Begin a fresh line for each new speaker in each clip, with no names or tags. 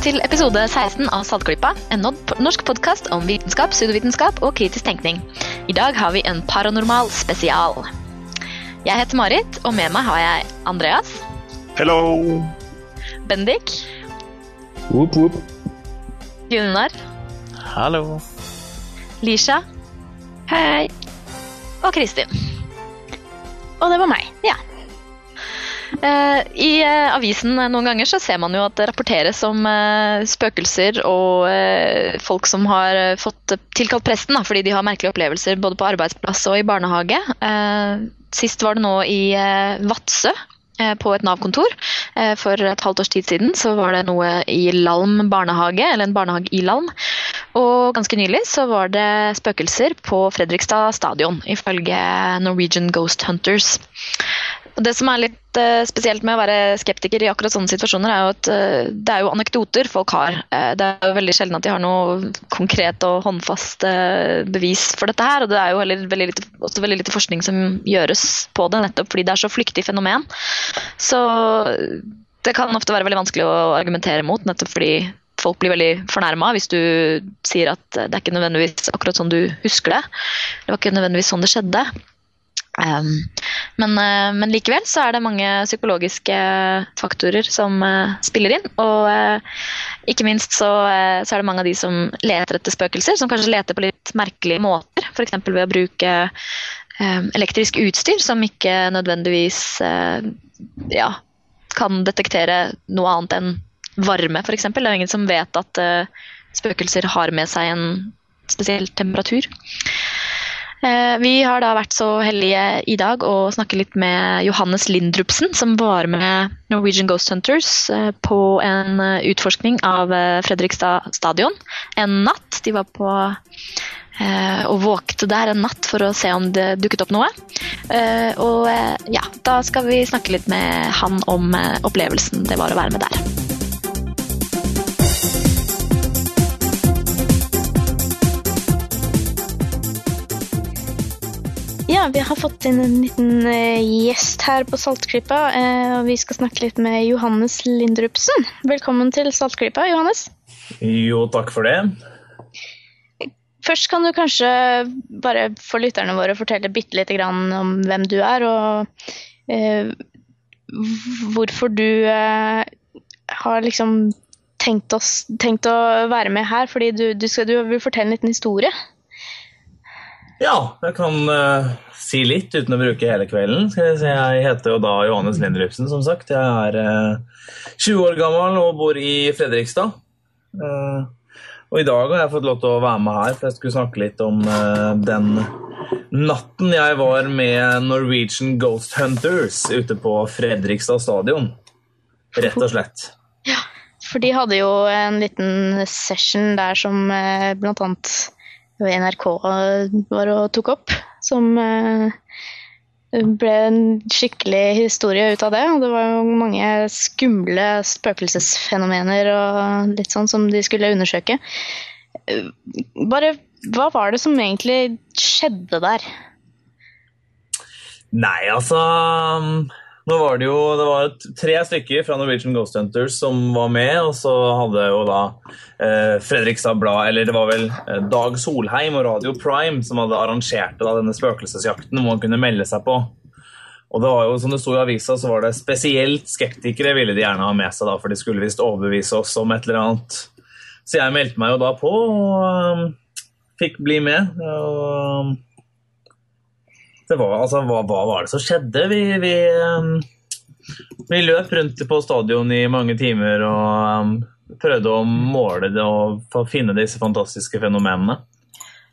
velkommen til episode 16 av Saltklypa, en norsk podkast om vitenskap, pseudovitenskap og kritisk tenkning. I dag har vi en paranormal spesial. Jeg heter Marit, og med meg har jeg Andreas.
Hello!
Bendik.
Whoop, whoop.
Gunnar.
Hallo.
Lisha.
Hei.
Og Kristin.
Og det var meg. Ja.
Eh, I eh, avisen eh, noen ganger så ser man jo at det rapporteres om spøkelser og folk som har fått tilkalt presten da, fordi de har merkelige opplevelser både på arbeidsplass og i barnehage. Eh, sist var det nå i Vadsø. På et Nav-kontor. For et halvt års tid siden så var det noe i Lalm barnehage, eller en barnehage i Lalm. Og ganske nylig så var det spøkelser på Fredrikstad stadion, ifølge Norwegian Ghost Hunters. Og Det som er litt spesielt med å være skeptiker i akkurat sånne situasjoner, er jo at eh, det er jo anekdoter folk har. Eh, det er jo veldig sjelden at de har noe konkret og håndfast eh, bevis for dette her. Og det er jo heller veldig lite, også veldig lite forskning som gjøres på det, nettopp fordi det er så flyktig fenomen. Så det kan ofte være veldig vanskelig å argumentere mot, nettopp fordi folk blir veldig fornærma hvis du sier at det er ikke nødvendigvis akkurat sånn du husker det. Det var ikke nødvendigvis sånn det skjedde. Men, eh, men likevel så er det mange psykologiske faktorer som eh, spiller inn. Og eh, ikke minst så, så er det mange av de som leter etter spøkelser, som kanskje leter på litt merkelige måter. F.eks. ved å bruke elektrisk utstyr som ikke nødvendigvis ja, kan detektere noe annet enn varme, f.eks. Det er ingen som vet at spøkelser har med seg en spesiell temperatur. Eh, Vi har da vært så heldige i dag å snakke litt med Johannes Lindrupsen, som var med Norwegian Ghost Hunters eh, på en eh, utforskning av Fredrikstad stadion en natt. De var på og våkte der en natt for å se om det dukket opp noe. Og ja, da skal vi snakke litt med han om opplevelsen det var å være med der.
Ja, vi har fått inn en liten eh, gjest her på Saltklypa, eh, og vi skal snakke litt med Johannes Lindrupsen. Velkommen til Saltklypa, Johannes.
Jo, takk for det.
Først kan du kanskje bare for lytterne våre fortelle bitte lite grann om hvem du er, og eh, hvorfor du eh, har liksom tenkt, oss, tenkt å være med her, fordi du, du, skal, du vil fortelle en liten historie.
Ja, jeg kan uh, si litt uten å bruke hele kvelden. Skal jeg, si. Jeg heter jo da Johannes Lindrupsen, som sagt. Jeg er uh, 20 år gammel og bor i Fredrikstad. Uh, og i dag har jeg fått lov til å være med her, for jeg skulle snakke litt om eh, den natten jeg var med Norwegian Ghost Hunters ute på Fredrikstad stadion. Rett og slett.
Ja, For de hadde jo en liten session der som eh, blant annet NRK var og tok opp. Som eh, ble en skikkelig historie ut av det. Og det var jo mange skumle spøkelsesfenomener og litt sånn som de skulle undersøke. Eh, Bare hva var det som egentlig skjedde der?
Nei, altså Nå var det jo det var tre stykker fra Norwegian Ghost Hunters som var med, og så hadde jo da eh, Fredrikstad Blad, eller det var vel eh, Dag Solheim og Radio Prime som hadde arrangert da, denne spøkelsesjakten hvor man kunne melde seg på. Og det var jo, som det sto i avisa, så var det spesielt skeptikere ville de gjerne ha med seg, da, for de skulle visst overbevise oss om et eller annet. Så jeg meldte meg jo da på og um, fikk bli med. Og, det var, altså, hva, hva var det som skjedde? Vi, vi, um, vi løp rundt på stadion i mange timer og um, prøvde å måle det og finne disse fantastiske fenomenene.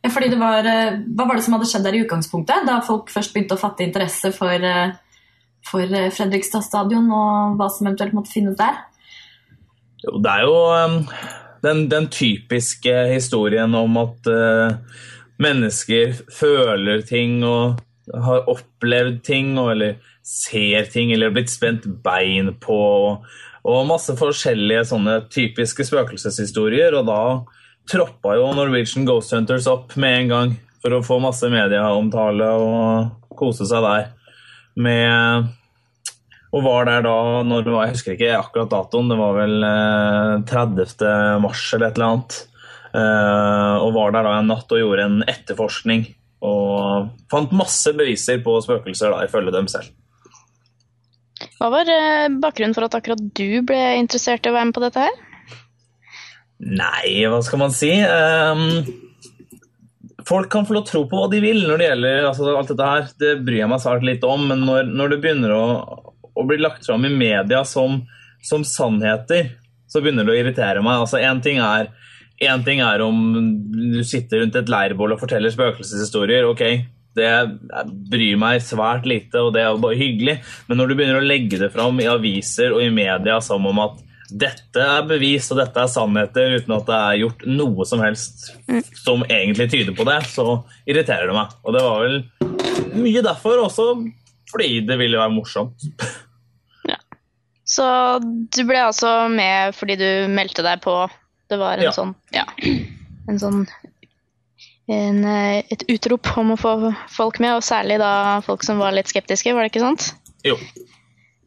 Ja, fordi det var, eh, hva var det som hadde skjedd der i utgangspunktet, da folk først begynte å fatte interesse for, eh, for eh, Fredrikstad stadion og hva som eventuelt måtte finnes der?
Jo, det er jo um, den, den typiske historien om at uh, mennesker føler ting og har opplevd ting, og, eller ser ting, eller blitt spent bein på, og masse forskjellige sånne typiske spøkelseshistorier, og da troppa jo Norwegian Ghost Hunters opp med en gang for å få masse medieomtale og kose seg der med Og var der da når det var, Jeg husker ikke akkurat datoen, det var vel eh, 30. mars eller et eller annet. Eh, og var der da en natt og gjorde en etterforskning. Og fant masse beviser på spøkelser, da, ifølge dem selv.
Hva var eh, bakgrunnen for at akkurat du ble interessert i å være med på dette her?
Nei, hva skal man si? Ehm, folk kan få lov å tro på hva de vil når det gjelder altså, alt dette her. Det bryr jeg meg svært litt om, men når, når det begynner å, å bli lagt fram i media som, som sannheter, så begynner det å irritere meg. Altså, en ting er en ting er om du sitter rundt et leirbål og forteller spøkelseshistorier. ok, Det bryr meg svært lite, og det er jo bare hyggelig. Men når du begynner å legge det fram i aviser og i media som om at dette er bevis og dette er sannheter, uten at det er gjort noe som helst som egentlig tyder på det, så irriterer det meg. Og det var vel mye derfor, også fordi det ville være morsomt. ja.
Så du ble altså med fordi du meldte deg på Det var en
Ja.
sånn Ja. En sånn en, eh, Et utrop om å få folk med, og særlig da folk som var litt skeptiske, var det ikke sant?
Jo.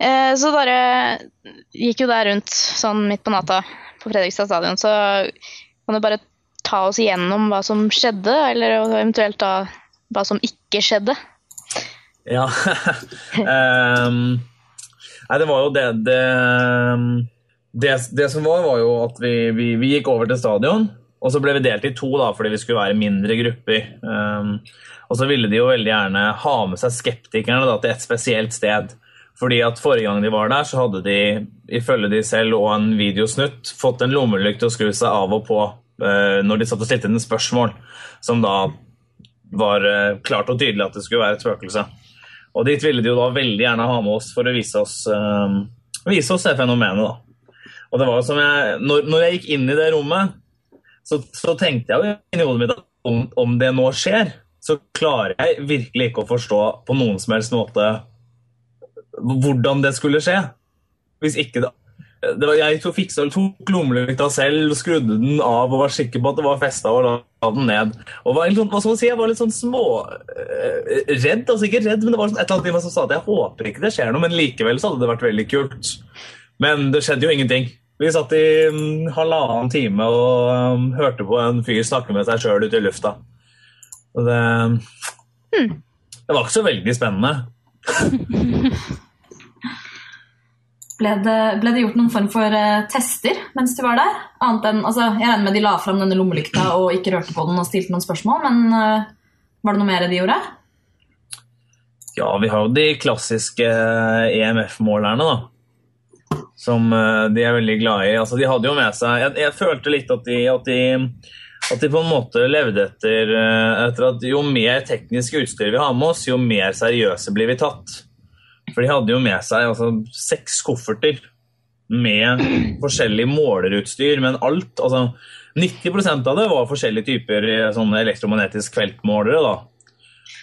Eh, så dere gikk jo der rundt sånn midt på natta på Fredrikstad stadion, så kan du bare ta oss igjennom hva som skjedde, eller eventuelt da hva som ikke skjedde?
Ja. um, nei, det var jo det det, det det som var, var jo at vi, vi, vi gikk over til stadion. Og så ble vi delt i to da, fordi vi skulle være mindre grupper. Um, og så ville de jo veldig gjerne ha med seg skeptikerne da, til et spesielt sted. Fordi at Forrige gang de var der, så hadde de ifølge de selv og en videosnutt fått en lommelykt å skru seg av og på uh, når de satt og stilte inn spørsmål, som da var uh, klart og tydelig at det skulle være et spøkelse. Og dit ville de jo da veldig gjerne ha med oss for å vise oss, uh, vise oss det fenomenet. da. Og det var som jeg, når, når jeg gikk inn i det rommet, så, så tenkte jeg jo hodet mitt at om, om det nå skjer, så klarer jeg virkelig ikke å forstå på noen som helst måte hvordan det skulle skje. Hvis ikke det, det var, Jeg tok, fiksa, tok lommelykta selv, skrudde den av og var sikker på at det var festa og la den ned. Og var litt sånn, hva skal man si, Jeg var litt sånn små eh, altså ikke redd, men det var sånn, et eller annet i meg som sa at jeg håper ikke det skjer noe, men likevel så hadde det vært veldig kult. Men det skjedde jo ingenting. Vi satt i mm, halvannen time og um, hørte på en fyr snakke med seg sjøl ute i lufta. Og det, det var ikke så veldig spennende.
Ble det, ble det gjort noen form for uh, tester mens du var der? Annet enn, altså, jeg regner med de la fram denne lommelykta og ikke rørte på den og stilte noen spørsmål, men uh, var det noe mer de gjorde?
Ja, vi har jo de klassiske EMF-målerne, da. Som eh, de er veldig glad i. Altså, de hadde jo med seg Jeg, jeg følte litt at de, at, de, at de på en måte levde etter, eh, etter at jo mer teknisk utstyr vi har med oss, jo mer seriøse blir vi tatt. For de hadde jo med seg altså, seks kofferter med forskjellig målerutstyr, men alt altså 90% av det var forskjellige typer eh, sånne elektromagnetisk feltmålere. da.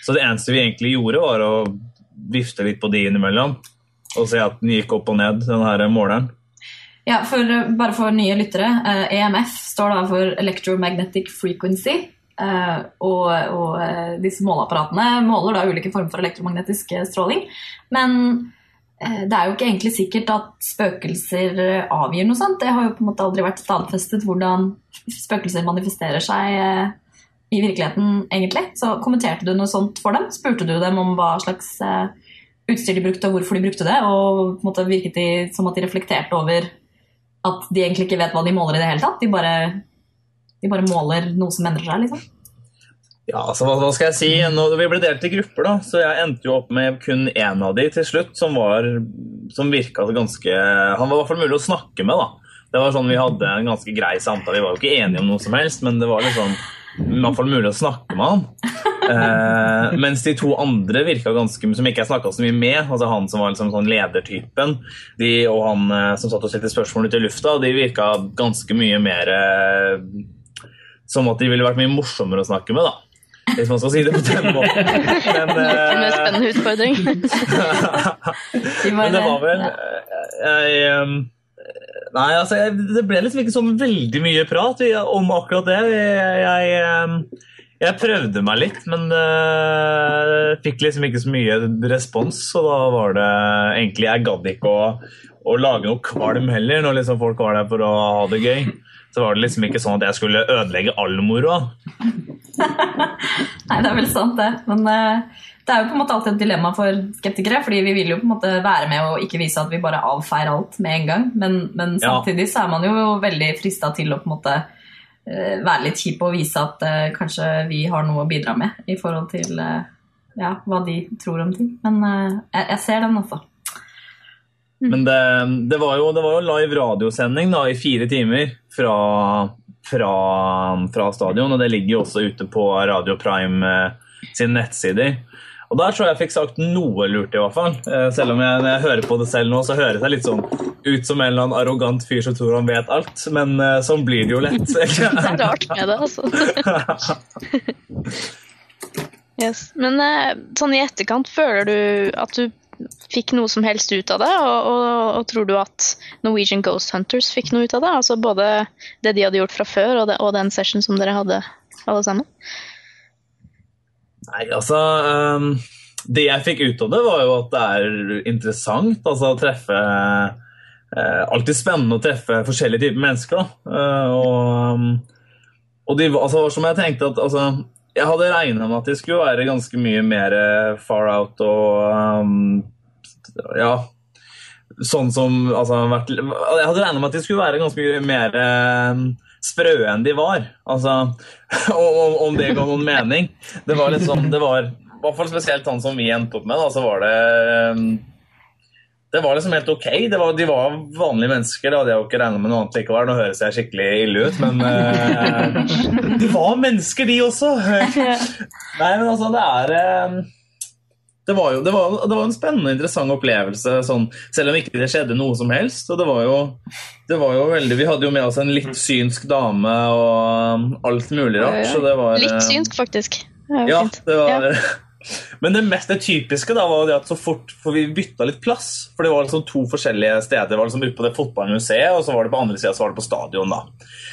Så det eneste vi egentlig gjorde, var å vifte litt på de innimellom. Og se at den gikk opp og ned, den her måleren.
Ja, for, Bare for nye lyttere. eh, EMF står da for Electromagnetic Frequency. eh, og og eh, disse måleapparatene måler da ulike former for elektromagnetisk eh, stråling. Men eh, det er jo ikke egentlig sikkert at spøkelser eh, avgir noe sånt. Det har jo på en måte aldri vært stadfestet hvordan spøkelser manifesterer seg i virkeligheten, egentlig. Så kommenterte du noe sånt for dem? Spurte du dem om hva slags eh, utstyr de brukte, og hvorfor de brukte det? Og på en måte virket de som at de reflekterte over at de egentlig ikke vet hva de måler i det hele tatt? De bare, de bare måler noe som endrer seg, liksom?
Ja, altså, hva, skal jeg si? Nå, vi ble delt i grupper, da, så jeg endte jo opp med kun én av de til slutt, som, var, som virka ganske Han var i hvert fall mulig å snakke med, da. Det var sånn Vi hadde en ganske grei samtale. Vi var jo ikke enige om noe som helst, men det var liksom i hvert fall mulig å snakke med han. Eh, mens de to andre virka ganske som ikke jeg snakka så mye med, altså han som var liksom sånn ledertypen, de, og han eh, som satt og stilte spørsmål ute i lufta, de virka ganske mye mer eh, som at de ville vært mye morsommere å snakke med, da. Hvis man skal si det på den måten. Men,
En
eh,
spennende utfordring.
Men det var vel
ja.
jeg, ehm, Nei, altså, jeg, det ble liksom ikke sånn veldig mye prat om akkurat det. Jeg, jeg, Jeg prøvde meg litt, men uh, fikk liksom ikke så mye respons. Så da var det egentlig Jeg gadd ikke å, å, lage noe kvalm heller, når liksom folk var der for å ha det gøy. Så var det liksom ikke sånn at jeg skulle ødelegge all moroa.
Nei, det er vel sant, det. Men uh, det er jo på en måte alltid et dilemma for skeptikere. fordi vi vil jo på en måte være med og ikke vise at vi bare avfeier alt med en gang. Men, men samtidig så er man jo veldig frista til å på en måte Eh, være litt kjip og vise at uh, kanskje vi har noe å bidra med i forhold til uh, ja, hva de tror om ting. Men uh, jeg, jeg, ser den, altså.
Mm. Men det, det, var jo, det, var jo, live radiosending da, i fire timer fra, fra, fra, stadion, og det ligger jo også ute på Radio Prime sine nettsider. Og der tror jeg jeg fikk sagt noe lurt, i hvert fall. Eh, selv om jeg, når jeg hører på det selv nå, så høres jeg litt sånn ut som en eller annen arrogant fyr som tror han vet alt. Men uh, sånn blir det jo lett.
det er rart med det, altså. yes. Men uh, sånn i etterkant, føler du at du fikk noe som helst ut av det? Og, og, og, tror du at Norwegian Ghost Hunters fikk noe ut av det? Altså både det de hadde gjort fra før, og, det, og den session som dere hadde alle sammen?
Nei, altså um, Det jeg fikk ut av det, var jo at det er interessant altså, å treffe uh, Alltid spennende å treffe forskjellige typer mennesker. Uh, og, um, og de, altså, som jeg tenkte at altså, Jeg hadde regna med at de skulle være ganske mye mer far out og um, Ja Sånn som altså, Jeg hadde regna med at de skulle være ganske mye mer sprø enn de var. Altså, om, om det ga noen mening. Det var litt sånn, det var i hvert fall spesielt han som vi endte opp med. Da, så var det um, det var liksom helt ok. Var, de var vanlige mennesker. Det hadde jeg jo ikke regna med noe annet likevel. Nå høres jeg skikkelig ille ut, men uh, De var mennesker, de også! Nei, men altså, det er uh, det var jo det var, det var en spennende og interessant opplevelse, sånn, selv om ikke det skjedde noe som helst. og det var, jo, det var jo veldig, Vi hadde jo med oss en litt synsk dame og alt mulig rart. så det var...
Litt eh, synsk, faktisk. Det
ja, det var... Ja. Men det mest det typiske da var det at så fort For vi bytta litt plass. For det var liksom to forskjellige steder. Det var liksom ute på det fotballmuseet, og så var det på andre sida så var det på stadion. da.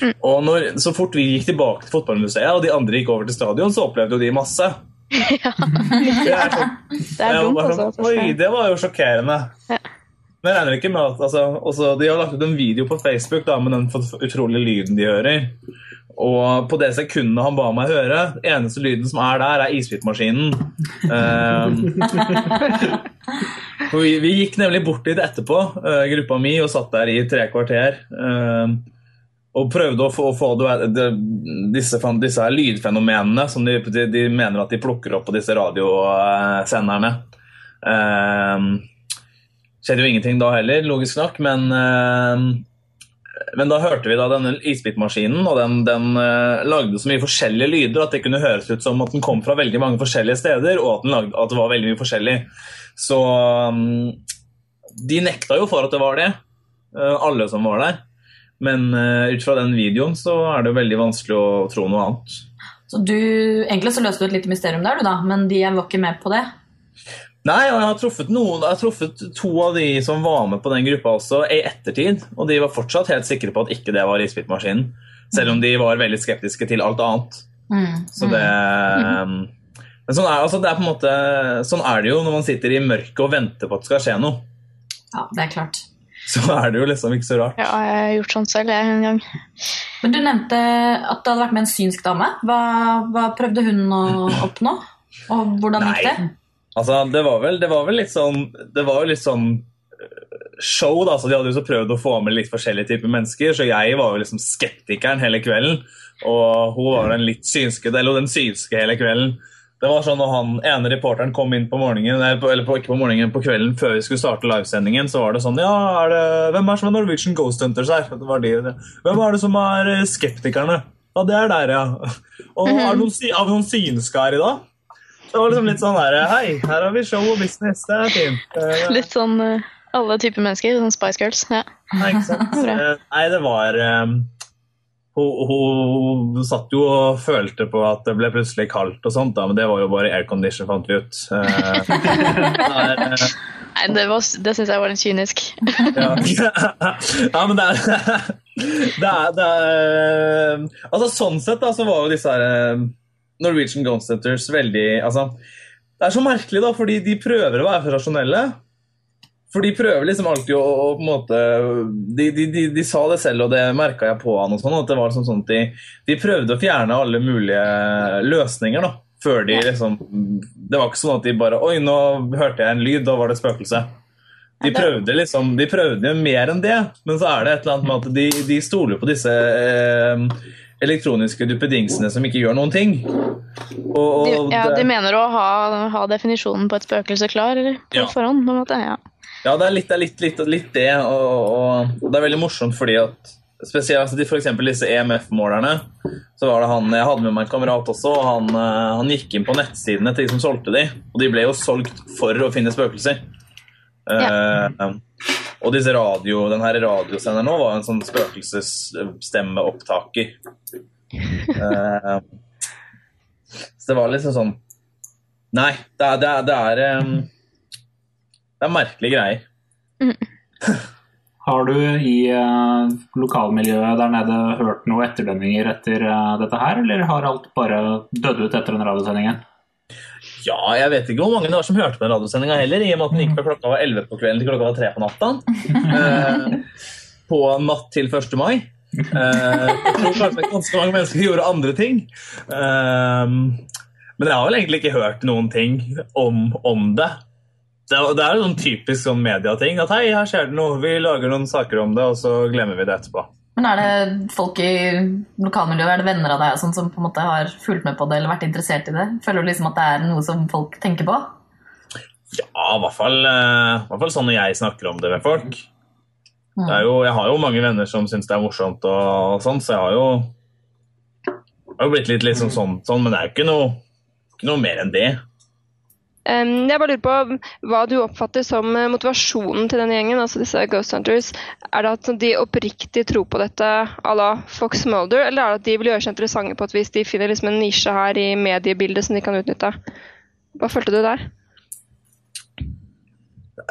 Mm. Og når, Så fort vi gikk tilbake til fotballmuseet, og de andre gikk over til stadion, så opplevde jo de masse. ja. Det er, sånn, det er dumt, altså. Oi, det var jo sjokkerende. Ja. Men jeg regner ikke med at altså, også, De har lagt ut en video på Facebook da, med den utrolige lyden de hører. Og på det sekundet han ba meg høre, eneste lyden som er der, er isbitmaskinen. Um, vi, vi, gikk nemlig bort dit etterpå, uh, gruppa mi, og satt der i tre kvarter. Uh, og prøvde å få, få det, disse, disse, lydfenomenene som de, de, de, mener at de plukker opp på disse radiosenderne. Eh, skjedde jo ingenting da heller, logisk nok, men, eh, men da hørte vi da denne isbitmaskinen, og den, den uh, lagde så mye forskjellige lyder at det kunne høres ut som at den kom fra veldig mange forskjellige steder, og at, lagde, at det var veldig mye forskjellig. Så um, de nekta jo for at det var det, alle som var der. Men uh, ut fra den videoen så er det jo veldig vanskelig å tro noe annet.
Så du, Egentlig så løste du et lite mysterium der, du da, men de var ikke med på det?
Nei, og jeg har truffet, noen, jeg har truffet to av de som var med på den gruppa også i ettertid. Og de var fortsatt helt sikre på at ikke det var isbitmaskinen. Selv om de var veldig skeptiske til alt annet. Mm, så det mm. Men sånn er, altså, det er måte, sånn er det jo når man sitter i mørket og venter på at det skal skje noe.
Ja, det er klart
så er det jo liksom ikke så rart.
Ja, jeg har gjort sånn selv jeg, en gang.
Men Du nevnte at det hadde vært med en synsk dame. Hva, hva prøvde hun å oppnå? Og hvordan gikk det?
Altså, det var vel, det var vel litt sånn Det var jo litt sånn eh, show, da, så de hadde jo så prøvd å få med litt forskjellige typer mennesker. Så jeg var jo liksom skeptikeren hele kvelden, og hun var den litt synske, eller den synske hele kvelden. Det var sånn når han ene reporteren kom inn på morgenen, eller på, ikke på morgenen, på kvelden før vi skulle starte livesendingen, så var det sånn Ja, er det, hvem er det som er Norwegian Ghost Hunters her? Det var de, hvem er det som er eh, skeptikerne? Ja, det er der, ja. Og er det noen, vi noen synske her i dag? Det var liksom litt sånn der Hei, her har vi show og business. Det er fint.
Litt sånn eh, alle typer mennesker. Sånn Spice Girls. Ja.
Nei, ikke sant. Nei, det var hun, hun, satt jo og følte på at det ble plutselig kaldt og sånt, da, men det var jo bare aircondition, fant vi ut. Eh,
eh, Nei, det, var, det syns jeg var litt kynisk.
ja. ja. men det er, det er, det er Altså, sånn sett da, så var jo disse her Norwegian Ghost Hunters veldig altså, Det er så merkelig, da, fordi de prøver å være rasjonelle. For de prøver liksom alltid å, å på en måte de, de, de, de, sa det selv, og det merka jeg på han og sånn, at det var sånn, sånn at de, de prøvde å fjerne alle mulige løsninger, da. Før de liksom Det var ikke sånn at de bare Oi, nå hørte jeg en lyd, da var det et spøkelse. De prøvde liksom, de prøvde mer enn det, men så er det et eller annet med at de, de stoler på disse eh, elektroniske duppedingsene som ikke gjør noen ting.
Og, og de, ja, de mener å ha, ha, definisjonen på et spøkelse klar eller på ja. forhånd? på en måte, ja.
Ja, det er litt, det er litt, litt, litt det, og, og, det er veldig morsomt fordi at Spesielt altså, f.eks. disse EMF-målerne. så var det han, Jeg hadde med meg en kamerat også, og han, eh, han gikk inn på nettsidene til de som solgte de, og de ble jo solgt for å finne spøkelser. Ja. Uh, og disse radio, den her radiosenderen nå var en sånn spøkelsesstemmeopptaker. uh, så det var liksom sånn Nei, det er, det er, det er, um, det er merkelige greier. Mm.
Har du i uh, lokalmiljøet der nede hørt noen etterdønninger etter uh, dette her, eller har alt bare dødd ut etter den radiosendingen?
Ja, jeg vet ikke hvor mange det var som hørte på den radiosendinga heller, i og med at den gikk fra klokka var 11 på kvelden til klokka var 3 på natta. Eh, på natt til 1. mai. Eh, jeg tror kanskje ganske mange mennesker gjorde andre ting. Eh, men jeg har vel egentlig ikke hørt noen ting om, om det. Det er, det er sånn typisk sånn mediating at hei, her skjer det noe, vi lager noen saker om det, og så glemmer vi det etterpå.
Men er det folk i lokalmiljøet, er det venner av deg sånn, som på en måte har fulgt med på det eller vært interessert i det? Føler du liksom at det er noe som folk tenker på?
Ja, i hvert fall, uh, i hvert fall sånn når jeg snakker om det med folk. Mm. Det jo, jeg har jo mange venner som syns det er morsomt, og, og sånn, så jeg har jo, jeg har jo blitt litt liksom sånn, sånn, men det er jo ikke noe, ikke noe mer enn det.
Jeg bare lurer på hva du oppfatter som eh, motivasjonen til denne gjengen, altså disse Ghost Hunters. Er det at de oppriktig tror på dette à la Fox Mulder, eller er det at de vil gjøre seg interessante på et vis de finner liksom en nisje her i mediebildet som de kan utnytte? Hva følte du der?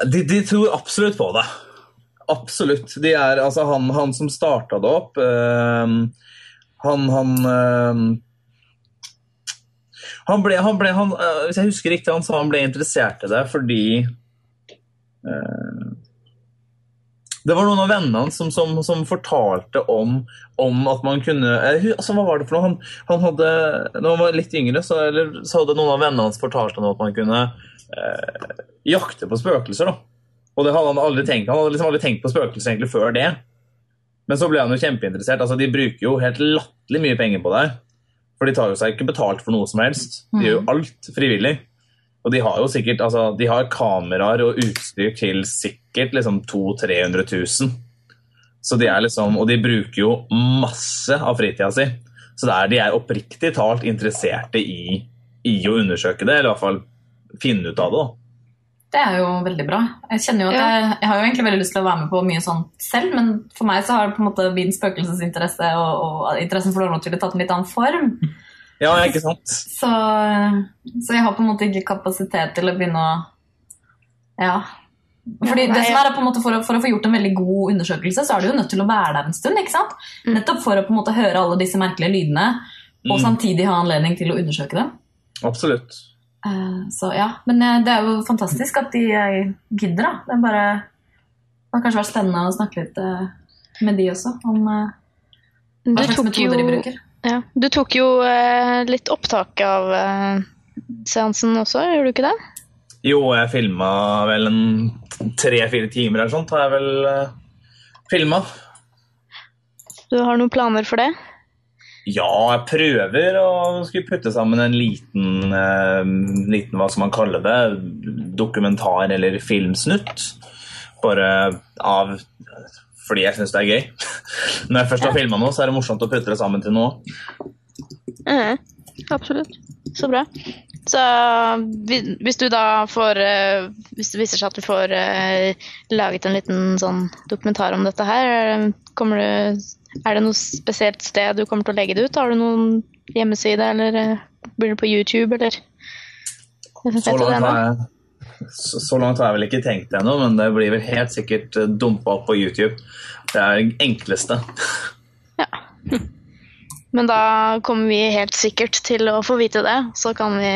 De, de tror absolutt på det. Absolutt. De er, altså han, han som starta det opp øh, Han, han øh, han ble, han ble han, uh, Hvis jeg husker riktig, han sa han ble interessert i det fordi uh, Det var noen av vennene hans som, som, som fortalte om, om, at man kunne altså, Hva var det for noe? Han, han hadde, når han var litt yngre, så, eller, så hadde noen av vennene hans fortalt ham at man kunne jakte på spøkelser. da. Og det hadde han aldri tenkt. Han hadde liksom aldri tenkt på spøkelser egentlig før det. Men så ble han jo kjempeinteressert. Altså, de bruker jo helt latterlig mye penger på det. For de tar jo seg ikke betalt for noe som helst. De gjør jo mm. alt frivillig. Og de har jo sikkert altså, de har kameraer og utstyr til sikkert liksom 200 000-300 000. Så de er liksom, og de bruker jo masse av fritida si. Så det er, de er oppriktig talt interesserte i, i, å undersøke det, eller i hvert fall finne ut av det. da.
Det er jo veldig bra. Jeg kjenner jo at jeg, jeg, har jo egentlig veldig lyst til å være med på mye sånt selv, men for meg så har det på en måte min spøkelsesinteresse og, og interessen for Lårnaturlig tatt en litt annen form.
Ja, ikke sant?
Så, så, jeg har på en måte ikke kapasitet til å begynne å Ja. Fordi det som er, er på en måte for å, for å, få gjort en veldig god undersøkelse, så er du jo nødt til å være der en stund. ikke sant? Mm. Nettopp for å på en måte høre alle disse merkelige lydene, og mm. samtidig ha anledning til å undersøke dem.
Absolutt.
Eh, så ja, Men eh, det er jo fantastisk at de eh, gidder, da. Det, bare, det har kanskje vært spennende å snakke litt med de også, om hva slags metoder jo, de bruker.
Ja, du tok jo litt opptak av seansen også, gjorde du ikke det?
Jo, jeg filma vel en tre-fire timer eller sånt. Har jeg vel uh, filma.
Du har noen planer for det?
Ja, jeg prøver å skulle putte sammen en liten, eh, liten hva skal man kalle det, dokumentar eller filmsnutt. Bare av fordi jeg syns det er gøy. Når jeg først har filma noe, så er det morsomt å putte det sammen til noe.
Mm, absolutt. Så bra. Så hvis du da får eh, Hvis det viser seg at du får uh, laget en liten sånn dokumentar om dette her, kommer du er det noe spesielt sted du kommer til å legge det ut? Har du noen hjemmeside, eller eh, blir det på YouTube, eller?
Så langt, jeg, så, så langt, har jeg vel ikke tenkt det ennå, men det blir vel helt sikkert eh, dumpa opp på YouTube. Det er det enkleste.
Ja. Men da kommer vi helt sikkert til å få vite det. Så kan vi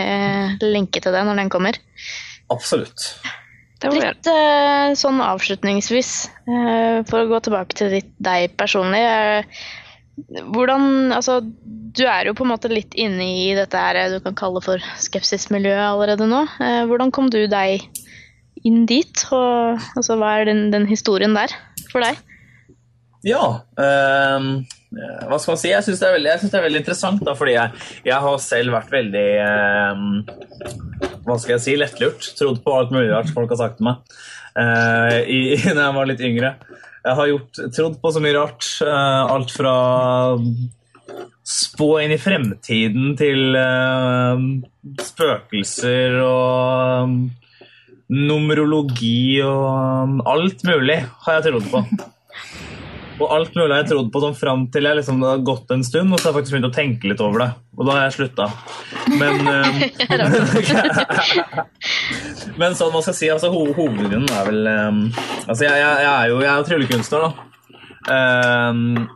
linke til det når den kommer.
Absolutt.
Det må.
Litt uh, sånn avslutningsvis, uh, for å gå tilbake til ditt, deg personlig. Uh, hvordan, altså, du er jo på en måte litt inne i dette her du kan kalle for skepsismiljøet allerede nå. Eh, hvordan kom du deg inn dit? Og, altså, hva er den, den historien der for deg?
Ja. ehm, eh, hva skal man si? Jeg syns det, det er veldig interessant, da, fordi jeg, jeg har selv vært veldig eh, Hva skal jeg si? Lettlurt. Trodd på alt mulig rart folk har sagt til meg eh, i, når jeg var litt yngre. Jeg har gjort, trodd på så mye rart. eh, alt fra spå inn i fremtiden til eh, spøkelser og um, numerologi og um, alt mulig har jeg trodd på. Og alt mulig har jeg trodd på sånn fram til jeg liksom det har gått en stund, og så har jeg faktisk begynt å tenke litt over det. Og da har jeg slutta. Men um, Men sånn, hva skal jeg si, altså ho hovedgrunnen er vel um, Altså, jeg, jeg, jeg er jo jeg er tryllekunstner, da. Um,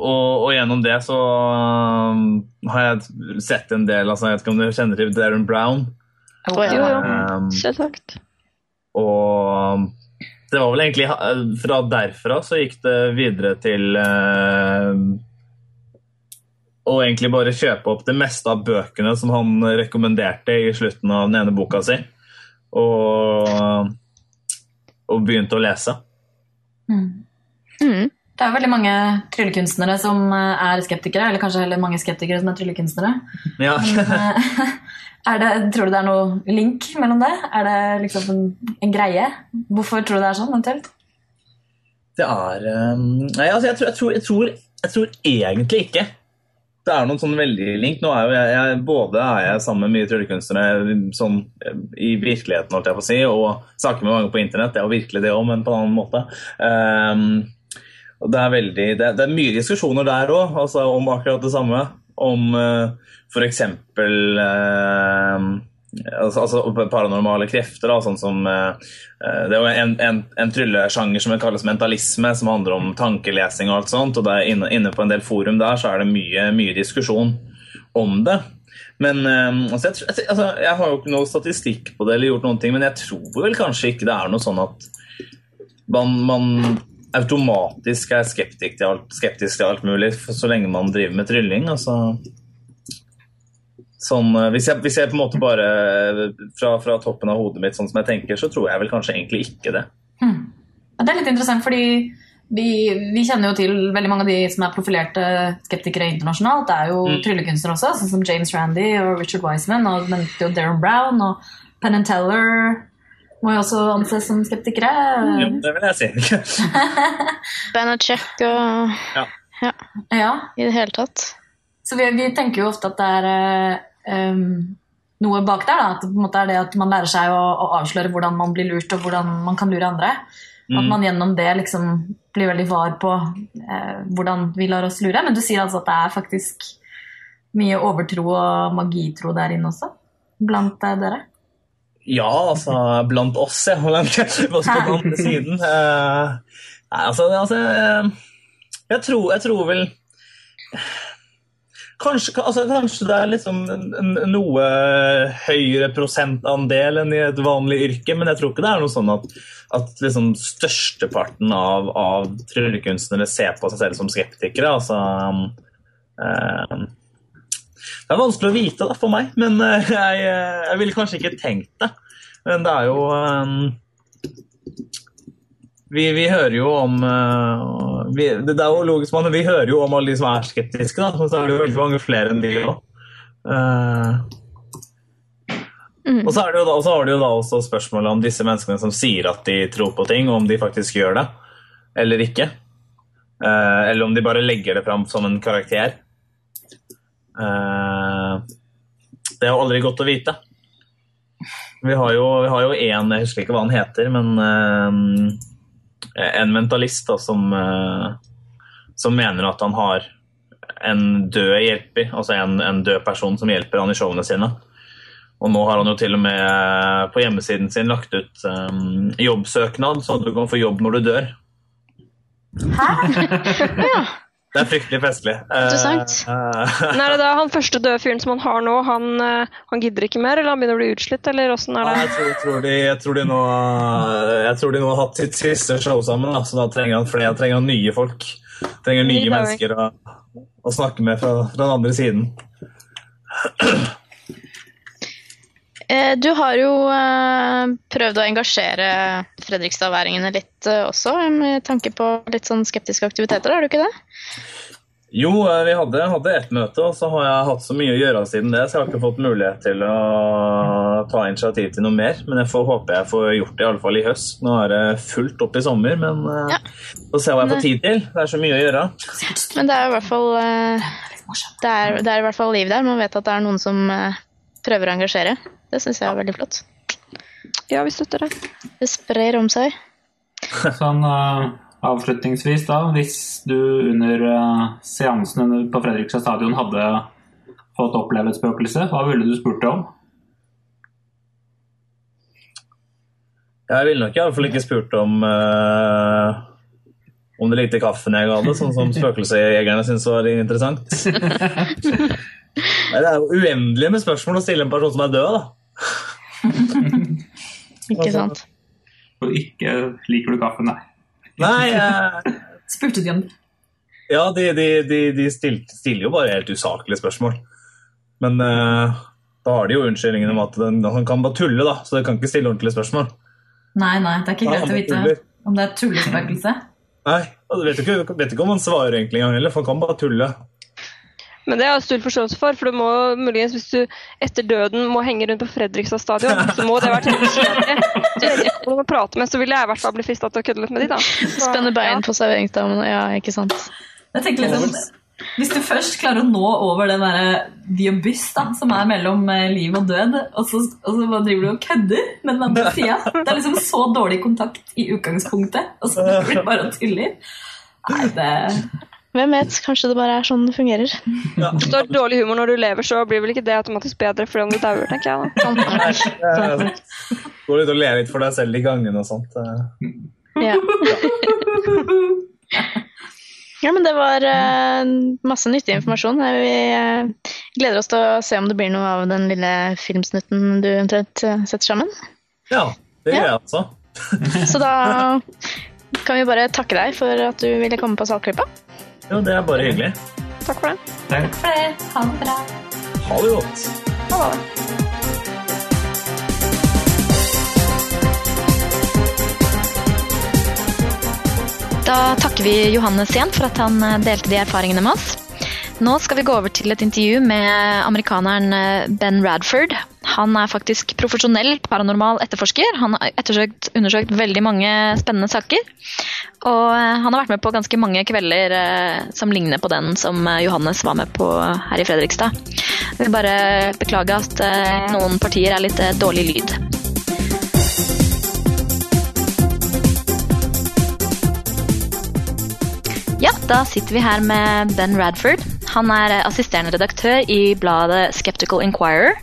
og, og gjennom det så um, har jeg sett en del altså, Jeg vet ikke om du kjenner til Darren Brown.
Oh, ja.
Jo, jo.
Um,
Selvsagt.
og det var vel egentlig fra derfra så gikk det videre til eh, å egentlig bare kjøpe opp det meste av bøkene som han rekommenderte i slutten av den ene boka si. Og, og begynte å lese.
Mm.
Mm.
Det er veldig mange tryllekunstnere som eh, er skeptikere, eller kanskje heller mange skeptikere som er tryllekunstnere.
Ja.
Eh, det, tror du det er noe link mellom det? Er det liksom en, en greie? Hvorfor tror du det er sånn, eventuelt?
Det er um, Nei, altså, jeg tror, jeg, tror, jeg, tror, jeg tror egentlig ikke det er noen sånn veldig link. Nå er jo jeg, Både er jeg sammen med mye tryllekunstnere sånn, i virkeligheten, holdt jeg på å si, og snakker med mange på internett. Det er jo virkelig det òg, men på en annen måte. Um, det er, veldig, det, det er mye diskusjoner der òg, altså, om akkurat det samme. Om uh, f.eks. Uh, altså, altså paranormale krefter, da, sånn som uh, Det er jo en, en, en tryllesjanger som kalles mentalisme, som handler om tankelesing og alt sånt. og der, inne, inne på en del forum der så er det mye, mye diskusjon om det. Men altså, jeg, jeg, altså, jeg har jo ikke noe statistikk på det, eller gjort noen ting, men jeg tror vel kanskje ikke det er noe sånn at man, man automatisk er skeptisk til, alt, skeptisk til alt mulig så lenge man driver med trylling. Altså. Sånn, hvis, jeg, hvis, jeg, på en måte bare fra, fra, toppen av hodet mitt, sånn som jeg tenker, så tror jeg vel kanskje egentlig ikke det.
Hmm. Det er litt interessant, fordi vi, vi, kjenner jo til veldig mange av de som er profilerte skeptikere internasjonalt. Det er jo mm. tryllekunstnere også, sånn som James Randy og Richard Wiseman. Og nevnte jo Darren Brown og Penn and Teller må jo også anses som skeptikere.
Ja, det vil jeg si.
Banachek og
ja.
ja.
ja.
I det hele tatt.
Så vi, vi, tenker jo ofte at det er um, noe bak der. Da. At det på en måte er det at man lærer seg å, å, avsløre hvordan man blir lurt, og hvordan man kan lure andre. Mm. At man gjennom det liksom blir veldig var på eh, hvordan vi lar oss lure. Men du sier altså at det er faktisk mye overtro og magitro der inne også? Blant eh, dere?
Ja, altså blant oss, ja. På den siden? Uh, nei, altså, altså uh, jeg, tror, jeg tror vel Kanskje, altså, kanskje, det er liksom noe høyere prosentandel enn i et vanlig yrke, men jeg tror ikke det er noe sånn at, at liksom størsteparten av, av tryllekunstnere ser på seg selv som skeptikere. Altså, um, det er vanskelig å vite da, for meg, men jeg, jeg ville kanskje ikke tenkt det. Men det er jo um, vi, vi, hører jo om vi, Det er jo logisk, men vi hører jo om alle de som er skeptiske, da. Så er det jo veldig mange flere enn de òg. Mm. Og så, er det jo da, så har du jo da også spørsmålet om disse menneskene som sier at de tror på ting, og om de faktisk gjør det eller ikke. Eller om de bare legger det fram som en karakter. Det er jo aldri godt å vite. Vi har jo, vi har jo en, jeg husker ikke hva han heter, men en mentalist da, som, som, mener at han har en død hjelper, altså en, en, død person som hjelper han i showene sine. Og nå har han jo til og med på hjemmesiden sin lagt ut um, jobbsøknad, så at du kan få jobb når du dør.
Hæ?
ja.
Det er fryktelig festlig.
Interessant.
Eh,
Men er det da han første døde fyren som han har nå, han, eh, han gidder ikke mer, eller han begynner å bli utslitt, eller åssen er
Ja, jeg, tror, jeg, tror de, jeg, tror de nå, jeg tror de nå har hatt sitt siste show sammen, da, så da trenger han flere. Han trenger nye folk. Trenger nye
Ny
mennesker å, å snakke med fra, fra den andre siden.
Eh, Du har jo prøvd å engasjere fredrikstadværingene litt eh, også, med tanke på litt sånn skeptiske aktiviteter, har du ikke det?
Jo, eh, vi hadde, hadde ett møte, og så har jeg hatt så mye å gjøre siden det, så jeg har ikke fått mulighet til å ta initiativ til noe mer. Men jeg får håpe jeg får gjort det i i høst. Nå er det fullt opp i sommer, men eh,
Ja.
får se hva jeg får tid til. Det er så mye å gjøre.
Men det er i hvert fall eh, det er, det er i hvert fall liv der. Man vet at det er noen som eh, prøver å engasjere. Det syns jeg er veldig flott.
Ja, vi støtter det.
Det sprer om seg.
Sånn uh, avslutningsvis, da. Hvis du under uh, seansen på Fredrikstad stadion hadde fått oppleve et spøkelse, hva ville du spurt om?
Jeg ville nok i alle fall ikke spurt om uh, om det likte kaffen jeg ga det, sånn som spøkelsesjegerne syntes var interessant. Nei, det er jo uendelig med spørsmål å stille en person som er død, da.
Ikke sant?
Og ikke liker du kaffe, nei.
Nei, jeg...
Spurte de om det?
ja, de, de, de, de stiller, stiller jo bare helt usaklige spørsmål. Men uh, da har de jo unnskyldningen om at den, han kan bare tulle, da, så de kan ikke stille ordentlige spørsmål.
Nei, nei, det er ikke greit å vite
tuller.
om det er tullespøkelse.
Nei, og du vet ikke, vet ikke om han svarer egentlig engang heller, for han kan bare tulle.
Men det har jeg stor forståelse for, for du må muligens, hvis du etter døden må henge rundt på Fredrikstad stadion, så må det være tilfeldig. Så jeg å prate med, så vil jeg i hvert fall bli frista til å kødde litt med de, da. Så,
Spenne bein
ja.
på serveringsdamene. Ja, ikke sant.
Jeg tenker liksom, Hvis du først klarer å nå over den der, the abyss da, som er mellom eh, liv og død, og så, og så bare driver du og kødder med den andre sida Det er liksom så dårlig kontakt i utgangspunktet, og så blir det bare og tuller. Nei, det
Hvem vet, kanskje det bare er sånn det fungerer.
Hvis du har dårlig humor når du lever, så blir vel ikke det automatisk bedre fordi om du dauer, tenker jeg. da.
Eh, Gå litt og le litt for deg selv i gangen og sånt. eh.
Ja. ja, men det var eh, masse nyttig informasjon. Vi eh, gleder oss til å se om det blir noe av den lille filmsnutten du eventuelt setter sammen.
Ja, det gjør jeg altså.
Så da kan vi bare takke deg for at du ville komme på Saltklypa.
Jo, det er bare hyggelig.
Takk for det.
Takk.
for det. Ha det bra.
Ha det godt.
Ha det.
Da takker vi Johannes igjen for at han delte de erfaringene med oss. Nå skal vi gå over til et intervju med amerikaneren eh, Ben Radford. Han er faktisk profesjonell paranormal etterforsker. Han har ettersøkt, undersøkt veldig mange spennende saker. Og eh, han har vært med på ganske mange kvelder eh, som ligner på den som Johannes var med på her i Fredrikstad. Jeg vil bare beklage at noen partier er litt dårlig lyd. Ja, da sitter vi her med Ben Radford. Han er eh, assisterende redaktør i bladet Skeptical Inquirer.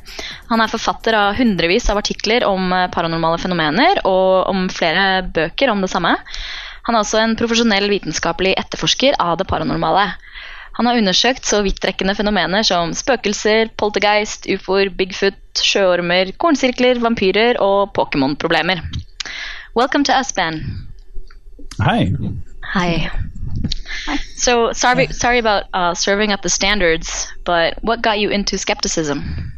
Han er forfatter av hundrevis av artikler om eh, paranormale fenomener og om flere bøker om det samme. Han er også en profesjonell vitenskapelig etterforsker av det paranormale. Han har undersøkt så vidtrekkende fenomener som spøkelser, poltergeist, ufoer, Bigfoot, sjøormer, kornsirkler, vampyrer og Pokémon-problemer. Welcome to us, Ben.
Hei.
Hi. So sorry, sorry about uh, serving up the standards, but what got you into skepticism?